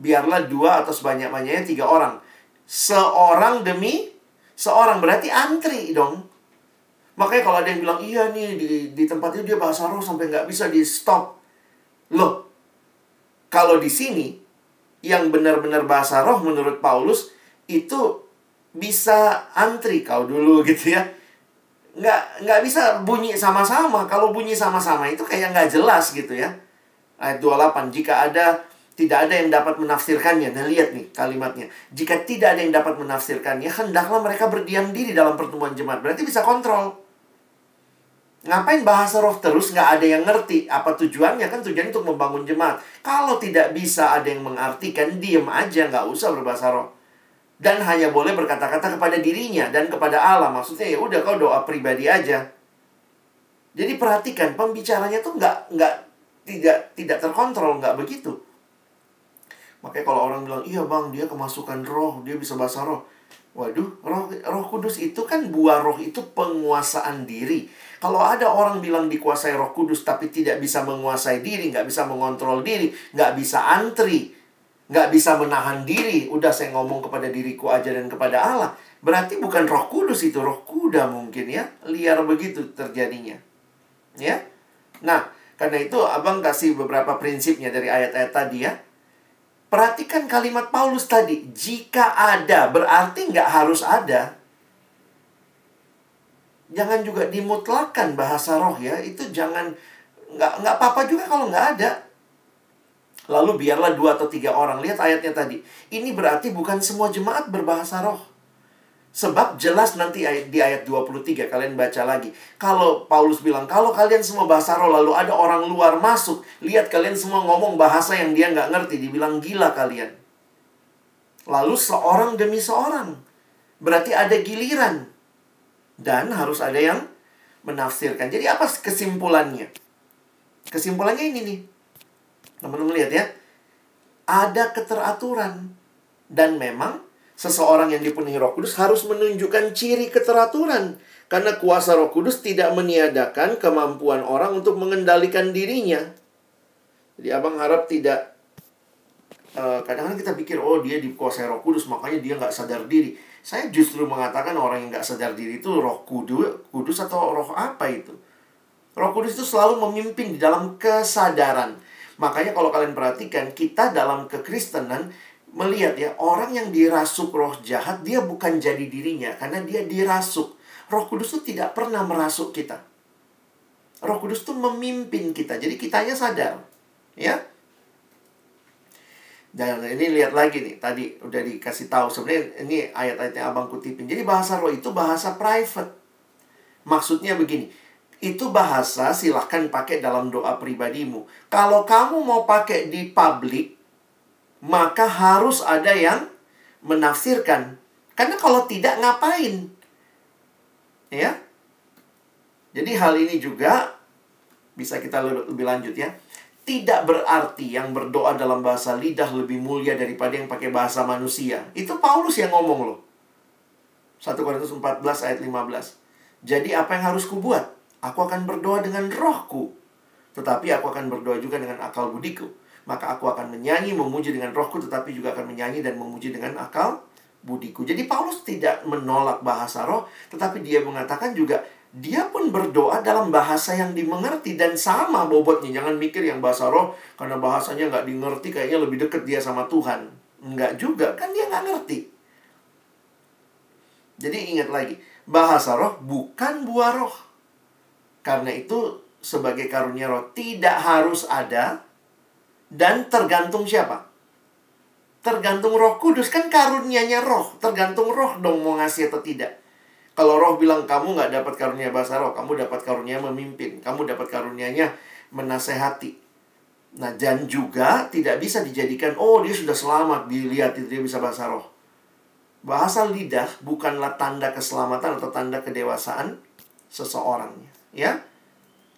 biarlah dua atau sebanyak-banyaknya tiga orang. Seorang demi seorang. Berarti antri dong. Makanya kalau ada yang bilang, iya nih di, di tempat itu dia bahasa roh sampai nggak bisa di stop. Loh, kalau di sini yang benar-benar bahasa roh menurut Paulus itu bisa antri kau dulu gitu ya. nggak nggak bisa bunyi sama-sama. Kalau bunyi sama-sama itu kayak nggak jelas gitu ya. Ayat 28, jika ada tidak ada yang dapat menafsirkannya. Nah, lihat nih kalimatnya. Jika tidak ada yang dapat menafsirkannya, hendaklah mereka berdiam diri dalam pertemuan jemaat. Berarti bisa kontrol. Ngapain bahasa roh terus nggak ada yang ngerti apa tujuannya kan tujuan untuk membangun jemaat. Kalau tidak bisa ada yang mengartikan, diem aja nggak usah berbahasa roh. Dan hanya boleh berkata-kata kepada dirinya dan kepada Allah. Maksudnya ya udah kau doa pribadi aja. Jadi perhatikan pembicaranya tuh nggak nggak tidak tidak terkontrol nggak begitu. Makanya kalau orang bilang iya bang dia kemasukan roh dia bisa bahasa roh. Waduh, roh, roh kudus itu kan buah roh itu penguasaan diri. Kalau ada orang bilang dikuasai roh kudus tapi tidak bisa menguasai diri, nggak bisa mengontrol diri, nggak bisa antri, nggak bisa menahan diri, udah saya ngomong kepada diriku aja dan kepada Allah. Berarti bukan roh kudus itu, roh kuda mungkin ya. Liar begitu terjadinya. Ya. Nah, karena itu abang kasih beberapa prinsipnya dari ayat-ayat tadi ya Perhatikan kalimat Paulus tadi. Jika ada, berarti nggak harus ada. Jangan juga dimutlakan bahasa roh ya. Itu jangan, nggak nggak apa-apa juga kalau nggak ada. Lalu biarlah dua atau tiga orang. Lihat ayatnya tadi. Ini berarti bukan semua jemaat berbahasa roh. Sebab jelas nanti di ayat 23 kalian baca lagi. Kalau Paulus bilang, kalau kalian semua bahasa roh lalu ada orang luar masuk. Lihat kalian semua ngomong bahasa yang dia nggak ngerti. Dibilang gila kalian. Lalu seorang demi seorang. Berarti ada giliran. Dan harus ada yang menafsirkan. Jadi apa kesimpulannya? Kesimpulannya ini nih. Teman-teman lihat ya. Ada keteraturan. Dan memang seseorang yang dipenuhi Roh Kudus harus menunjukkan ciri keteraturan karena kuasa Roh Kudus tidak meniadakan kemampuan orang untuk mengendalikan dirinya. Jadi abang harap tidak kadang kadang-kadang kita pikir oh dia dikuasai Roh Kudus makanya dia nggak sadar diri. Saya justru mengatakan orang yang nggak sadar diri itu Roh Kudus, Kudus atau Roh apa itu? Roh Kudus itu selalu memimpin di dalam kesadaran. Makanya kalau kalian perhatikan kita dalam kekristenan melihat ya orang yang dirasuk roh jahat dia bukan jadi dirinya karena dia dirasuk. Roh Kudus itu tidak pernah merasuk kita. Roh Kudus itu memimpin kita. Jadi kitanya sadar. Ya. Dan ini lihat lagi nih, tadi udah dikasih tahu sebenarnya ini ayat-ayatnya Abang kutipin. Jadi bahasa roh itu bahasa private. Maksudnya begini, itu bahasa silahkan pakai dalam doa pribadimu. Kalau kamu mau pakai di publik, maka harus ada yang menafsirkan. Karena kalau tidak ngapain? Ya. Jadi hal ini juga bisa kita lebih lanjut ya. Tidak berarti yang berdoa dalam bahasa lidah lebih mulia daripada yang pakai bahasa manusia. Itu Paulus yang ngomong loh. 1 Korintus 14 ayat 15. Jadi apa yang harus kubuat? Aku akan berdoa dengan rohku. Tetapi aku akan berdoa juga dengan akal budiku maka aku akan menyanyi, memuji dengan rohku, tetapi juga akan menyanyi dan memuji dengan akal budiku. Jadi Paulus tidak menolak bahasa roh, tetapi dia mengatakan juga dia pun berdoa dalam bahasa yang dimengerti dan sama bobotnya. Jangan mikir yang bahasa roh karena bahasanya nggak dimengerti kayaknya lebih dekat dia sama Tuhan. Enggak juga, kan dia nggak ngerti. Jadi ingat lagi, bahasa roh bukan buah roh. Karena itu sebagai karunia roh tidak harus ada dan tergantung siapa? Tergantung roh kudus. Kan karunianya roh. Tergantung roh dong mau ngasih atau tidak. Kalau roh bilang kamu nggak dapat karunia bahasa roh. Kamu dapat karunia memimpin. Kamu dapat karunianya menasehati. Nah, dan juga tidak bisa dijadikan, oh dia sudah selamat, dilihat itu dia bisa bahasa roh. Bahasa lidah bukanlah tanda keselamatan atau tanda kedewasaan seseorang. Ya,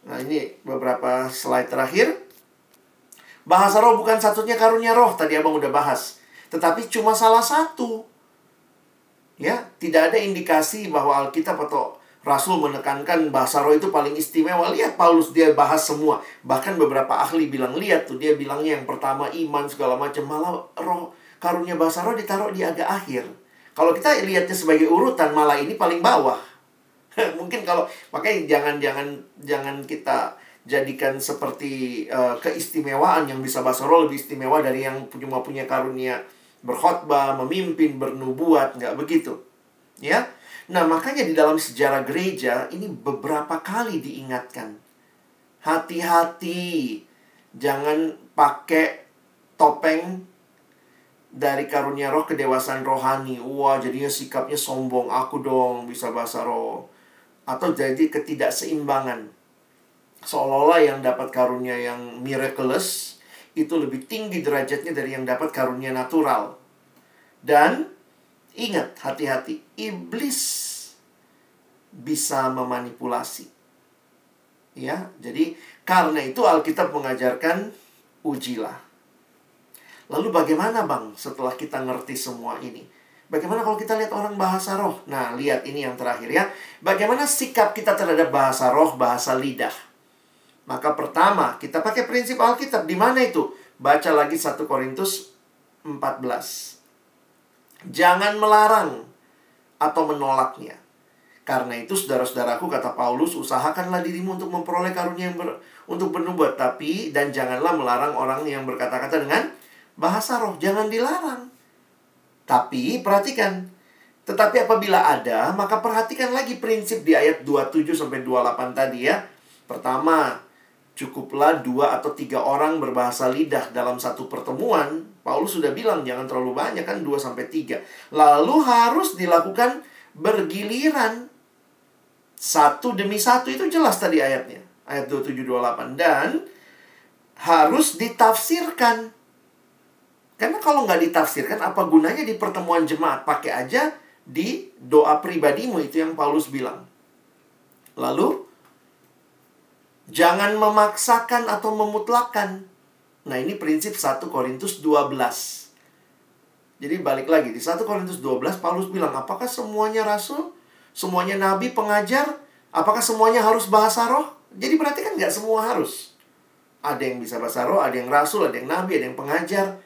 Nah, ini beberapa slide terakhir. Bahasa roh bukan satunya karunia roh, tadi abang udah bahas. Tetapi cuma salah satu. Ya, tidak ada indikasi bahwa Alkitab atau Rasul menekankan bahasa roh itu paling istimewa. Lihat Paulus dia bahas semua. Bahkan beberapa ahli bilang, lihat tuh dia bilangnya yang pertama iman segala macam. Malah roh karunia bahasa roh ditaruh di agak akhir. Kalau kita lihatnya sebagai urutan, malah ini paling bawah. Mungkin kalau makanya jangan jangan jangan kita jadikan seperti uh, keistimewaan yang bisa bahasa roh lebih istimewa dari yang cuma punya karunia berkhotbah, memimpin, bernubuat, nggak begitu. Ya. Nah, makanya di dalam sejarah gereja ini beberapa kali diingatkan. Hati-hati, jangan pakai topeng dari karunia roh kedewasaan rohani. Wah, jadinya sikapnya sombong. Aku dong bisa bahasa roh. Atau jadi ketidakseimbangan. Seolah-olah yang dapat karunia yang miraculous itu lebih tinggi derajatnya dari yang dapat karunia natural. Dan ingat, hati-hati, iblis bisa memanipulasi. Ya, jadi karena itu Alkitab mengajarkan ujilah. Lalu bagaimana bang setelah kita ngerti semua ini? Bagaimana kalau kita lihat orang bahasa roh? Nah, lihat ini yang terakhir ya. Bagaimana sikap kita terhadap bahasa roh, bahasa lidah? Maka pertama, kita pakai prinsip Alkitab. Di mana itu? Baca lagi 1 Korintus 14. Jangan melarang atau menolaknya. Karena itu saudara-saudaraku kata Paulus, usahakanlah dirimu untuk memperoleh karunia yang ber, untuk bernubuat, tapi dan janganlah melarang orang yang berkata-kata dengan bahasa roh, jangan dilarang. Tapi perhatikan, tetapi apabila ada, maka perhatikan lagi prinsip di ayat 27 sampai 28 tadi ya. Pertama, cukuplah dua atau tiga orang berbahasa lidah dalam satu pertemuan. Paulus sudah bilang jangan terlalu banyak kan dua sampai tiga. Lalu harus dilakukan bergiliran satu demi satu itu jelas tadi ayatnya. Ayat 27 28 dan harus ditafsirkan. Karena kalau nggak ditafsirkan apa gunanya di pertemuan jemaat? Pakai aja di doa pribadimu itu yang Paulus bilang. Lalu jangan memaksakan atau memutlakan. Nah, ini prinsip 1 Korintus 12. Jadi balik lagi di 1 Korintus 12 Paulus bilang, "Apakah semuanya rasul? Semuanya nabi, pengajar? Apakah semuanya harus bahasa roh?" Jadi berarti kan nggak semua harus. Ada yang bisa bahasa roh, ada yang rasul, ada yang nabi, ada yang pengajar.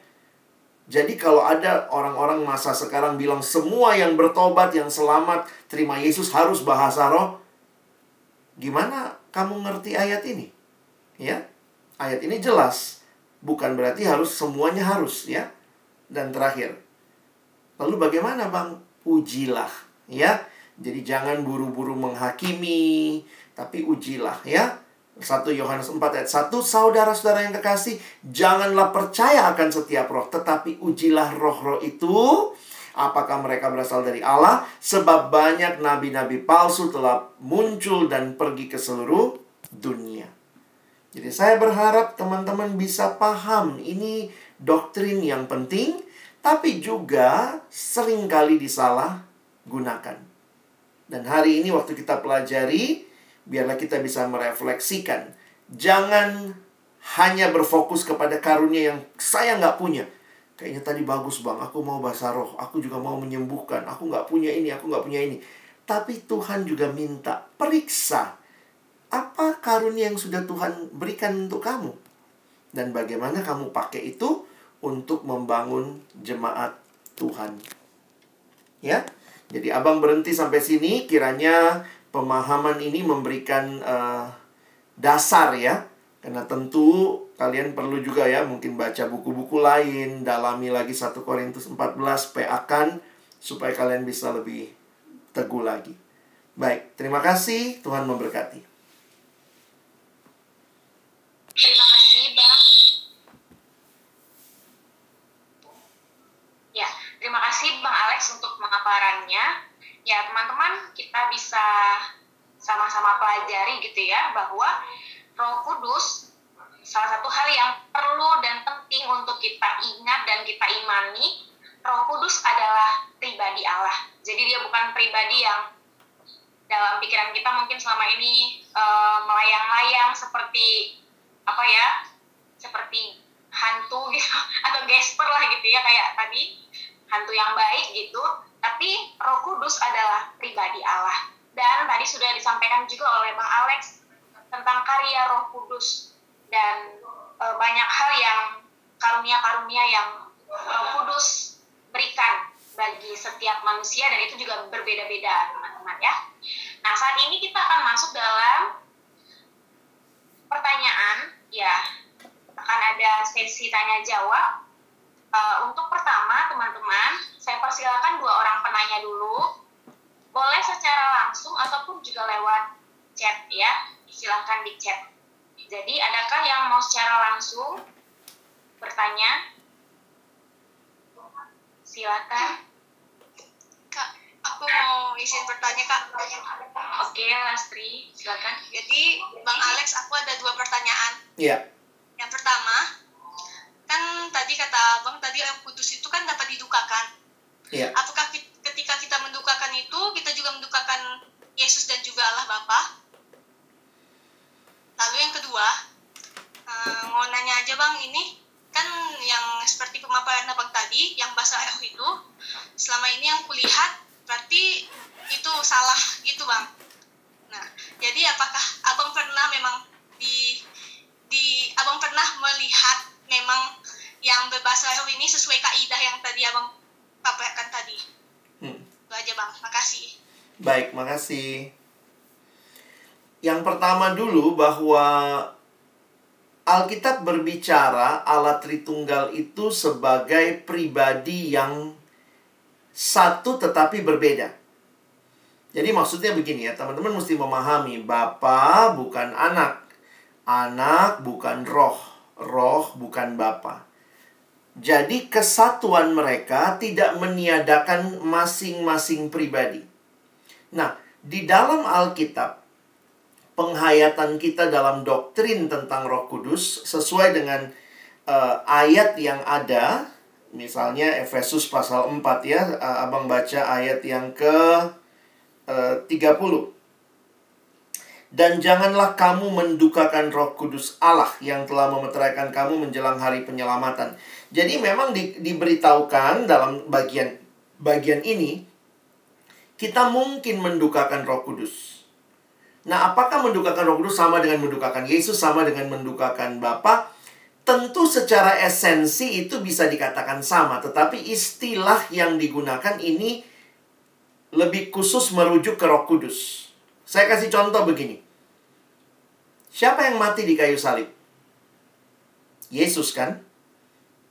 Jadi kalau ada orang-orang masa sekarang bilang semua yang bertobat, yang selamat, terima Yesus harus bahasa roh. Gimana kamu ngerti ayat ini? Ya. Ayat ini jelas. Bukan berarti harus semuanya harus ya. Dan terakhir. Lalu bagaimana Bang? Ujilah ya. Jadi jangan buru-buru menghakimi, tapi ujilah ya. 1 Yohanes 4 ayat 1 Saudara-saudara yang kekasih Janganlah percaya akan setiap roh Tetapi ujilah roh-roh itu Apakah mereka berasal dari Allah Sebab banyak nabi-nabi palsu telah muncul dan pergi ke seluruh dunia Jadi saya berharap teman-teman bisa paham Ini doktrin yang penting Tapi juga sering kali disalah gunakan Dan hari ini waktu kita pelajari biarlah kita bisa merefleksikan. Jangan hanya berfokus kepada karunia yang saya nggak punya. Kayaknya tadi bagus bang, aku mau bahasa roh, aku juga mau menyembuhkan, aku nggak punya ini, aku nggak punya ini. Tapi Tuhan juga minta periksa apa karunia yang sudah Tuhan berikan untuk kamu dan bagaimana kamu pakai itu untuk membangun jemaat Tuhan. Ya, jadi abang berhenti sampai sini. Kiranya pemahaman ini memberikan uh, dasar ya. Karena tentu kalian perlu juga ya mungkin baca buku-buku lain, dalami lagi 1 Korintus 14 PA-kan supaya kalian bisa lebih teguh lagi. Baik, terima kasih. Tuhan memberkati. Terima kasih, Bang. Ya, terima kasih Bang Alex untuk pemaparannya ya teman-teman kita bisa sama-sama pelajari gitu ya bahwa Roh Kudus salah satu hal yang perlu dan penting untuk kita ingat dan kita imani Roh Kudus adalah pribadi Allah. Jadi dia bukan pribadi yang dalam pikiran kita mungkin selama ini uh, melayang-layang seperti apa ya? Seperti hantu gitu atau gesper lah gitu ya kayak tadi hantu yang baik gitu tapi Roh Kudus adalah pribadi Allah. Dan tadi sudah disampaikan juga oleh Bang Alex tentang karya Roh Kudus dan e, banyak hal yang karunia-karunia yang Roh Kudus berikan bagi setiap manusia dan itu juga berbeda-beda teman-teman ya. Nah saat ini kita akan masuk dalam pertanyaan ya akan ada sesi tanya jawab Uh, untuk pertama, teman-teman, saya persilakan dua orang penanya dulu. boleh secara langsung ataupun juga lewat chat ya silahkan di chat jadi adakah yang mau secara langsung bertanya silakan Kak, aku mau izin bertanya Kak. oke Lastri silakan Jadi Bang Alex, aku ada dua pertanyaan. Iya. Yang pertama, kan tadi kata Bang tadi Roh Kudus itu kan dapat didukakan. Iya. Apakah ki- ketika kita mendukakan itu, kita juga mendukakan Yesus dan juga Allah Bapa? Lalu yang kedua, eh, mau nanya aja Bang ini kan yang seperti pemaparan abang tadi yang bahasa roh itu selama ini yang kulihat berarti itu salah gitu bang nah jadi apakah abang pernah memang di di abang pernah melihat memang yang berbahasa roh ini sesuai kaidah yang tadi abang paparkan tadi Hmm. itu aja bang makasih Baik, makasih. Yang pertama dulu bahwa Alkitab berbicara Allah Tritunggal itu sebagai pribadi yang satu tetapi berbeda. Jadi maksudnya begini ya, teman-teman mesti memahami Bapa bukan anak. Anak bukan roh, roh bukan Bapa. Jadi kesatuan mereka tidak meniadakan masing-masing pribadi. Nah, di dalam Alkitab, penghayatan kita dalam doktrin tentang Roh Kudus sesuai dengan eh, ayat yang ada, misalnya Efesus pasal 4 ya, eh, Abang baca ayat yang ke eh, 30. Dan janganlah kamu mendukakan Roh Kudus Allah yang telah memeteraikan kamu menjelang hari penyelamatan. Jadi memang di- diberitahukan dalam bagian bagian ini kita mungkin mendukakan Roh Kudus. Nah, apakah mendukakan Roh Kudus sama dengan mendukakan Yesus, sama dengan mendukakan Bapa? Tentu secara esensi itu bisa dikatakan sama, tetapi istilah yang digunakan ini lebih khusus merujuk ke Roh Kudus. Saya kasih contoh begini. Siapa yang mati di kayu salib? Yesus kan?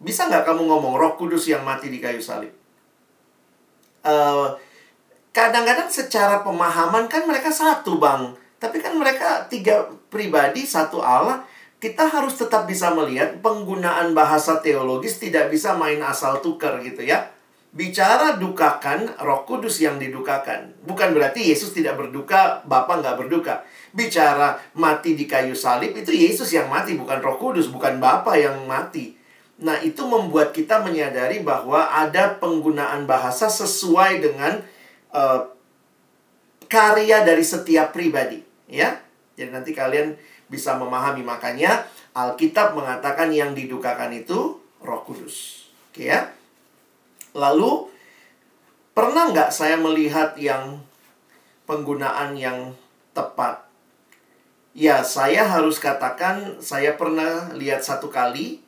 Bisa nggak kamu ngomong Roh Kudus yang mati di kayu salib? Eh, kadang-kadang secara pemahaman kan mereka satu bang tapi kan mereka tiga pribadi satu Allah kita harus tetap bisa melihat penggunaan bahasa teologis tidak bisa main asal tukar gitu ya. Bicara dukakan roh kudus yang didukakan. Bukan berarti Yesus tidak berduka Bapa nggak berduka. Bicara mati di kayu salib itu Yesus yang mati bukan roh kudus bukan Bapa yang mati. Nah itu membuat kita menyadari bahwa ada penggunaan bahasa sesuai dengan eh, karya dari setiap pribadi, ya. Jadi nanti kalian bisa memahami makanya Alkitab mengatakan yang didukakan itu Roh Kudus. Oke ya. Lalu pernah nggak saya melihat yang penggunaan yang tepat? Ya, saya harus katakan saya pernah lihat satu kali,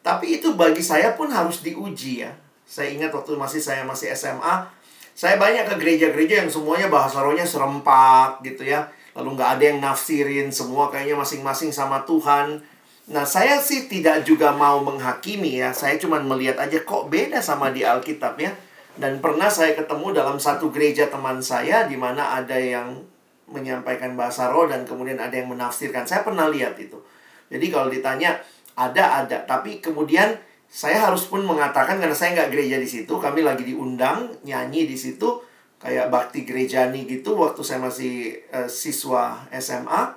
tapi itu bagi saya pun harus diuji ya. Saya ingat waktu masih saya masih SMA, saya banyak ke gereja-gereja yang semuanya bahasa rohnya serempak gitu ya. Lalu nggak ada yang nafsirin, semua kayaknya masing-masing sama Tuhan. Nah, saya sih tidak juga mau menghakimi ya. Saya cuma melihat aja kok beda sama di Alkitab ya. Dan pernah saya ketemu dalam satu gereja teman saya di mana ada yang menyampaikan bahasa roh dan kemudian ada yang menafsirkan. Saya pernah lihat itu. Jadi kalau ditanya ada ada, tapi kemudian saya harus pun mengatakan karena saya nggak gereja di situ, kami lagi diundang nyanyi di situ kayak bakti gerejani gitu waktu saya masih eh, siswa SMA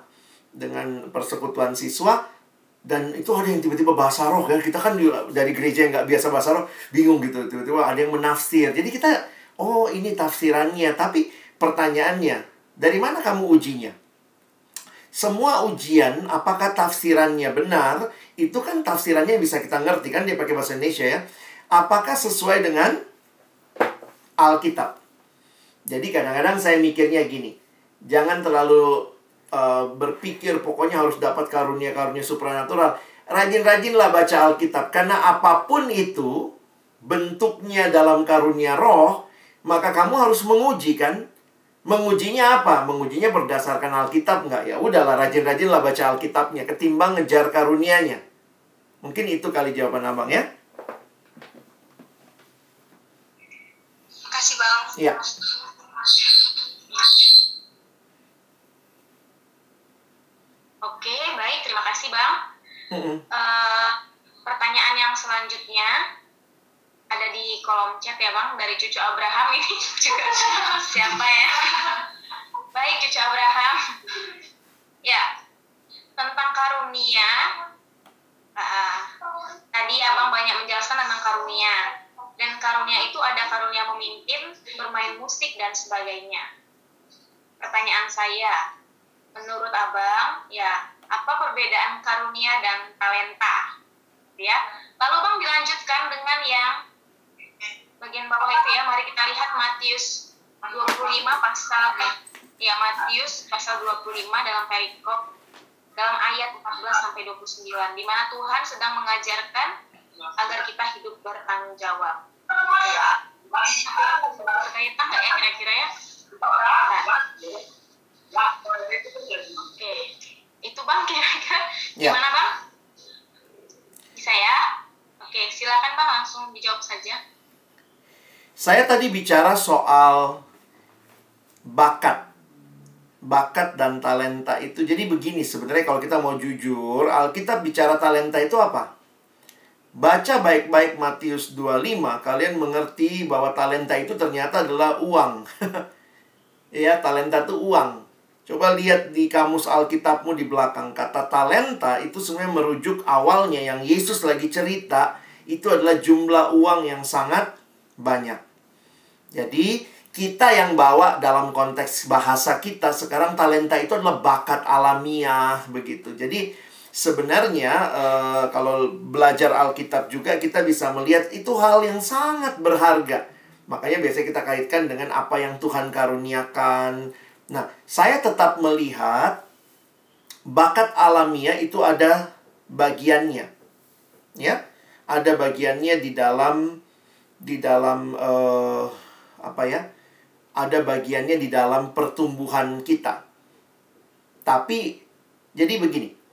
dengan persekutuan siswa. Dan itu ada yang tiba-tiba bahasa roh kan kita kan dari gereja yang nggak biasa bahasa roh bingung gitu. Tiba-tiba ada yang menafsir. Jadi kita oh ini tafsirannya. Tapi pertanyaannya dari mana kamu ujinya? Semua ujian apakah tafsirannya benar itu kan tafsirannya bisa kita ngerti kan dia pakai bahasa Indonesia ya. Apakah sesuai dengan Alkitab jadi kadang-kadang saya mikirnya gini jangan terlalu uh, berpikir pokoknya harus dapat karunia-karunia supranatural rajin-rajinlah baca Alkitab karena apa pun itu bentuknya dalam karunia roh maka kamu harus menguji kan Mengujinya apa? Mengujinya berdasarkan Alkitab nggak? Ya udahlah rajin-rajinlah baca Alkitabnya ketimbang ngejar karunianya. Mungkin itu kali jawaban abang ya. makasih bang Iya. Oke, baik. Terima kasih, Bang. Mm -hmm. uh, pertanyaan yang selanjutnya ada di kolom chat ya, Bang, dari Cucu Abraham ini juga siapa ya? baik, Cucu Abraham. ya, tentang karunia. Uh, tadi Abang banyak menjelaskan tentang karunia. Dan karunia itu ada karunia memimpin, bermain musik dan sebagainya. Pertanyaan saya, menurut abang, ya apa perbedaan karunia dan talenta? Ya, lalu bang dilanjutkan dengan yang bagian bawah itu ya. Mari kita lihat Matius 25 pasal eh, ya Matius pasal 25 dalam perikop dalam ayat 14 sampai 29 di mana Tuhan sedang mengajarkan agar kita hidup bertanggung jawab. Berkaitan nggak ya kira-kira ya? Oke, itu bang kira-kira Ya. gimana bang? Bisa ya? Oke, silakan bang langsung dijawab saja. Saya tadi bicara soal bakat. Bakat dan talenta itu. Jadi begini sebenarnya kalau kita mau jujur, Alkitab bicara talenta itu apa? Baca baik-baik Matius 25, kalian mengerti bahwa talenta itu ternyata adalah uang. ya, talenta itu uang. Coba lihat di kamus Alkitabmu di belakang. Kata talenta itu sebenarnya merujuk awalnya yang Yesus lagi cerita. Itu adalah jumlah uang yang sangat banyak. Jadi, kita yang bawa dalam konteks bahasa kita sekarang talenta itu adalah bakat alamiah begitu. Jadi, sebenarnya eh, kalau belajar Alkitab juga kita bisa melihat itu hal yang sangat berharga. Makanya biasanya kita kaitkan dengan apa yang Tuhan karuniakan. Nah, saya tetap melihat bakat alamiah itu ada bagiannya. Ya, ada bagiannya di dalam di dalam eh, apa ya? Ada bagiannya di dalam pertumbuhan kita. Tapi jadi begini.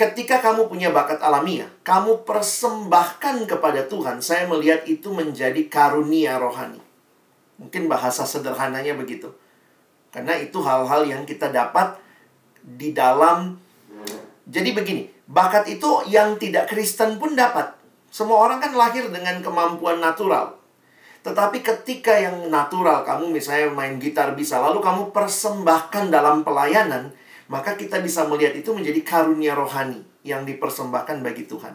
Ketika kamu punya bakat alamiah, kamu persembahkan kepada Tuhan, saya melihat itu menjadi karunia rohani. Mungkin bahasa sederhananya begitu. Karena itu hal-hal yang kita dapat di dalam jadi begini, bakat itu yang tidak Kristen pun dapat. Semua orang kan lahir dengan kemampuan natural. Tetapi ketika yang natural, kamu misalnya main gitar bisa, lalu kamu persembahkan dalam pelayanan, maka kita bisa melihat itu menjadi karunia rohani yang dipersembahkan bagi Tuhan.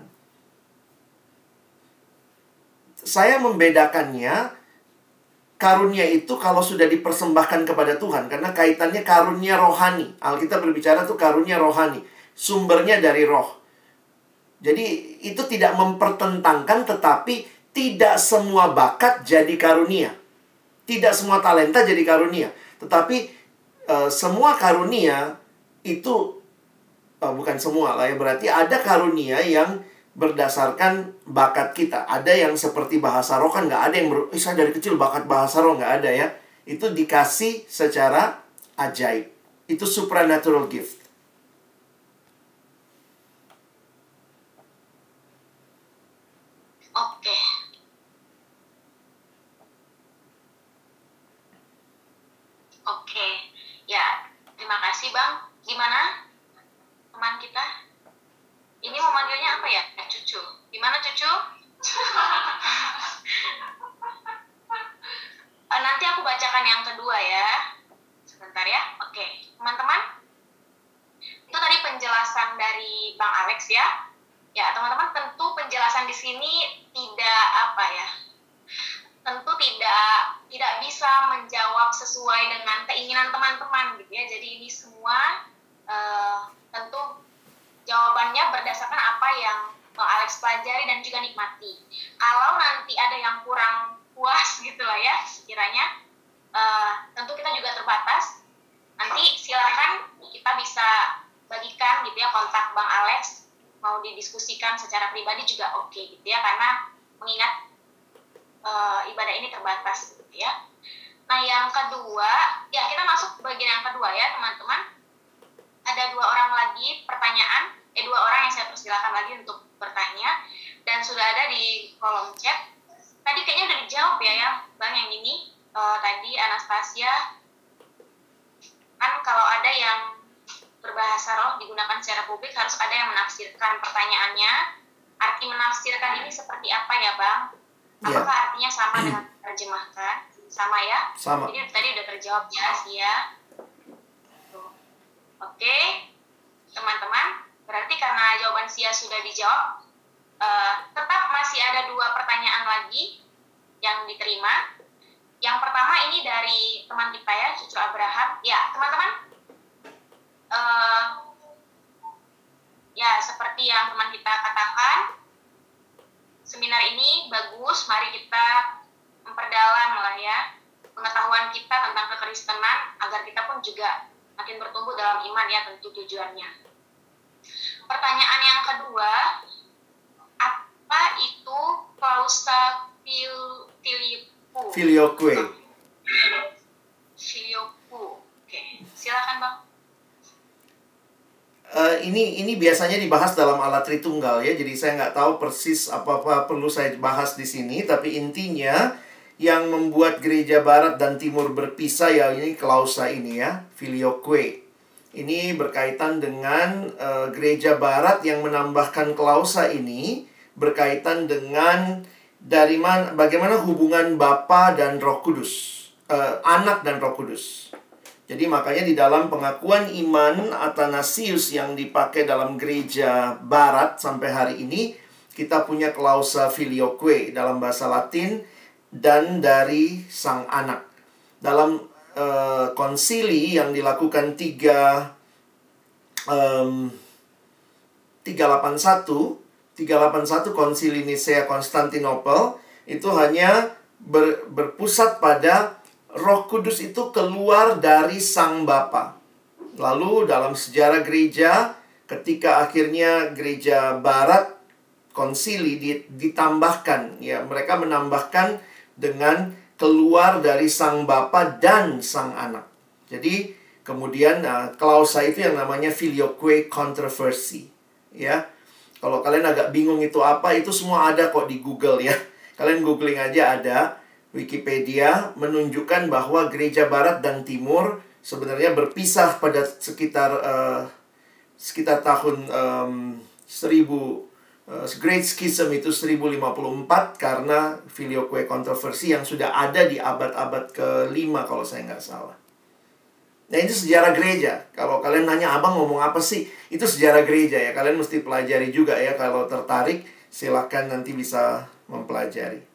Saya membedakannya, karunia itu kalau sudah dipersembahkan kepada Tuhan, karena kaitannya karunia rohani. Alkitab berbicara tuh karunia rohani, sumbernya dari roh. Jadi itu tidak mempertentangkan, tetapi tidak semua bakat jadi karunia. Tidak semua talenta jadi karunia. Tetapi eh, semua karunia itu eh, bukan semua lah ya berarti ada karunia yang berdasarkan bakat kita. Ada yang seperti bahasa roh kan nggak ada yang ber, "Ih, saya dari kecil bakat bahasa roh nggak ada ya. Itu dikasih secara ajaib. Itu supernatural gift. Oke. Oke. Ya, terima kasih Gimana teman kita? Ini mau manggilnya apa ya? Cucu. Gimana cucu? Eh, nanti aku bacakan yang kedua ya. Sebentar ya. Oke, teman-teman. Itu tadi penjelasan dari Bang Alex ya. Ya, teman-teman tentu penjelasan di sini tidak apa ya? Tentu tidak tidak bisa menjawab sesuai dengan keinginan teman-teman gitu ya. Jadi ini semua eh, tentu jawabannya berdasarkan apa yang Bang Alex pelajari dan juga nikmati. Kalau nanti ada yang kurang puas gitu lah ya, sekiranya eh, tentu kita juga terbatas. Nanti silakan kita bisa bagikan gitu ya kontak Bang Alex mau didiskusikan secara pribadi juga oke gitu ya karena mengingat eh, ibadah ini terbatas gitu ya. Nah yang kedua ya kita masuk ke bagian yang kedua ya teman-teman. Ada dua orang lagi pertanyaan, eh dua orang yang saya persilakan lagi untuk bertanya dan sudah ada di kolom chat. Tadi kayaknya udah dijawab ya ya bang yang ini Eh, tadi Anastasia kan kalau ada yang berbahasa roh digunakan secara publik harus ada yang menafsirkan pertanyaannya. Arti menafsirkan ini seperti apa ya, Bang? Iya. Apakah artinya sama dengan terjemahkan? Sama ya? Sama. Jadi tadi udah terjawab ya, Sia. Tuh. Oke, teman-teman. Berarti karena jawaban Sia sudah dijawab, eh, tetap masih ada dua pertanyaan lagi yang diterima. Yang pertama ini dari teman kita ya, Cucu Abraham. Ya, teman-teman. eh, ya, seperti yang teman kita katakan, seminar ini bagus. Mari kita memperdalam lah ya pengetahuan kita tentang kekristenan agar kita pun juga makin bertumbuh dalam iman ya tentu tujuannya. Pertanyaan yang kedua, apa itu klausa fil filioku? Filioque. Filioku. Oke, silakan bang. Eh, ini ini biasanya dibahas dalam alat Tritunggal ya, jadi saya nggak tahu persis apa apa perlu saya bahas di sini, tapi intinya yang membuat gereja Barat dan Timur berpisah ya ini klausa ini ya, filioque. Ini berkaitan dengan eh, gereja Barat yang menambahkan klausa ini berkaitan dengan dari mana bagaimana hubungan Bapa dan Roh Kudus, Eh, anak dan Roh Kudus. Jadi makanya di dalam pengakuan iman Athanasius yang dipakai dalam gereja barat sampai hari ini kita punya klausa filioque dalam bahasa Latin dan dari sang anak. Dalam eh, konsili yang dilakukan tiga em, 381 381 konsili Nicea Konstantinopel itu hanya ber- berpusat pada Roh Kudus itu keluar dari Sang Bapa. Lalu dalam sejarah gereja ketika akhirnya gereja barat konsili di- ditambahkan ya mereka menambahkan dengan keluar dari Sang Bapa dan Sang Anak. Jadi kemudian uh, klausa itu yang namanya filioque controversy ya. Kalau kalian agak bingung itu apa, itu semua ada kok di Google ya. Kalian googling aja ada. Wikipedia menunjukkan bahwa gereja barat dan timur sebenarnya berpisah pada sekitar eh, sekitar tahun em, 1000 eh, Great Schism itu 1054 karena filioque kontroversi yang sudah ada di abad-abad ke-5 kalau saya nggak salah. Nah itu sejarah gereja. Kalau kalian nanya abang ngomong apa sih? Itu sejarah gereja ya. Kalian mesti pelajari juga ya. Kalau tertarik silakan nanti bisa mempelajari.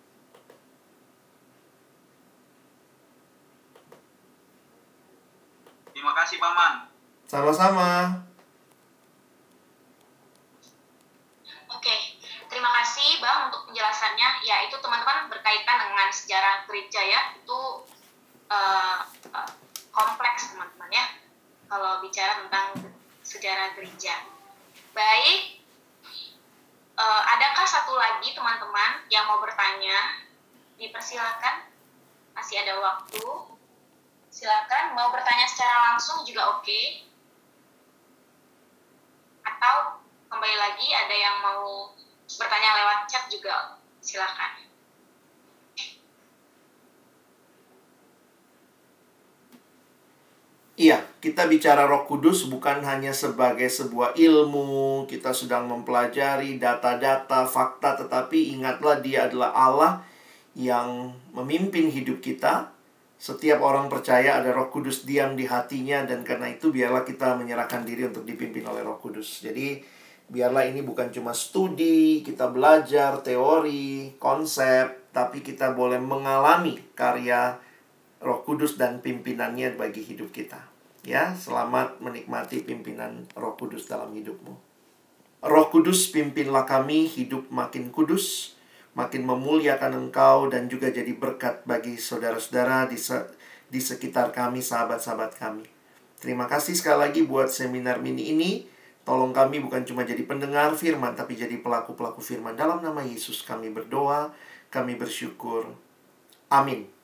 Terima kasih Paman. Sama-sama. Penjelasannya. Ya, itu teman-teman berkaitan dengan sejarah gereja ya. Itu eh, kompleks teman-teman ya. Kalau bicara tentang sejarah gereja. Baik, Eh, adakah satu lagi teman-teman yang mau bertanya? Dipersilakan, masih ada waktu. Silakan, mau bertanya secara langsung juga oke. Atau kembali lagi ada yang mau bertanya lewat chat juga silakan. Iya, kita bicara Roh Kudus bukan hanya sebagai sebuah ilmu, kita sedang mempelajari data-data, fakta, tetapi ingatlah Dia adalah Allah yang memimpin hidup kita. Setiap orang percaya ada Roh Kudus diam di hatinya dan karena itu biarlah kita menyerahkan diri untuk dipimpin oleh Roh Kudus. Jadi biarlah ini bukan cuma studi, kita belajar teori, konsep, tapi kita boleh mengalami karya Roh Kudus dan pimpinannya bagi hidup kita. Ya, selamat menikmati pimpinan Roh Kudus dalam hidupmu. Roh Kudus pimpinlah kami hidup makin kudus, makin memuliakan Engkau dan juga jadi berkat bagi saudara-saudara di se- di sekitar kami, sahabat-sahabat kami. Terima kasih sekali lagi buat seminar mini ini. Tolong kami bukan cuma jadi pendengar firman, tapi jadi pelaku-pelaku firman. Dalam nama Yesus kami berdoa, kami bersyukur. Amin.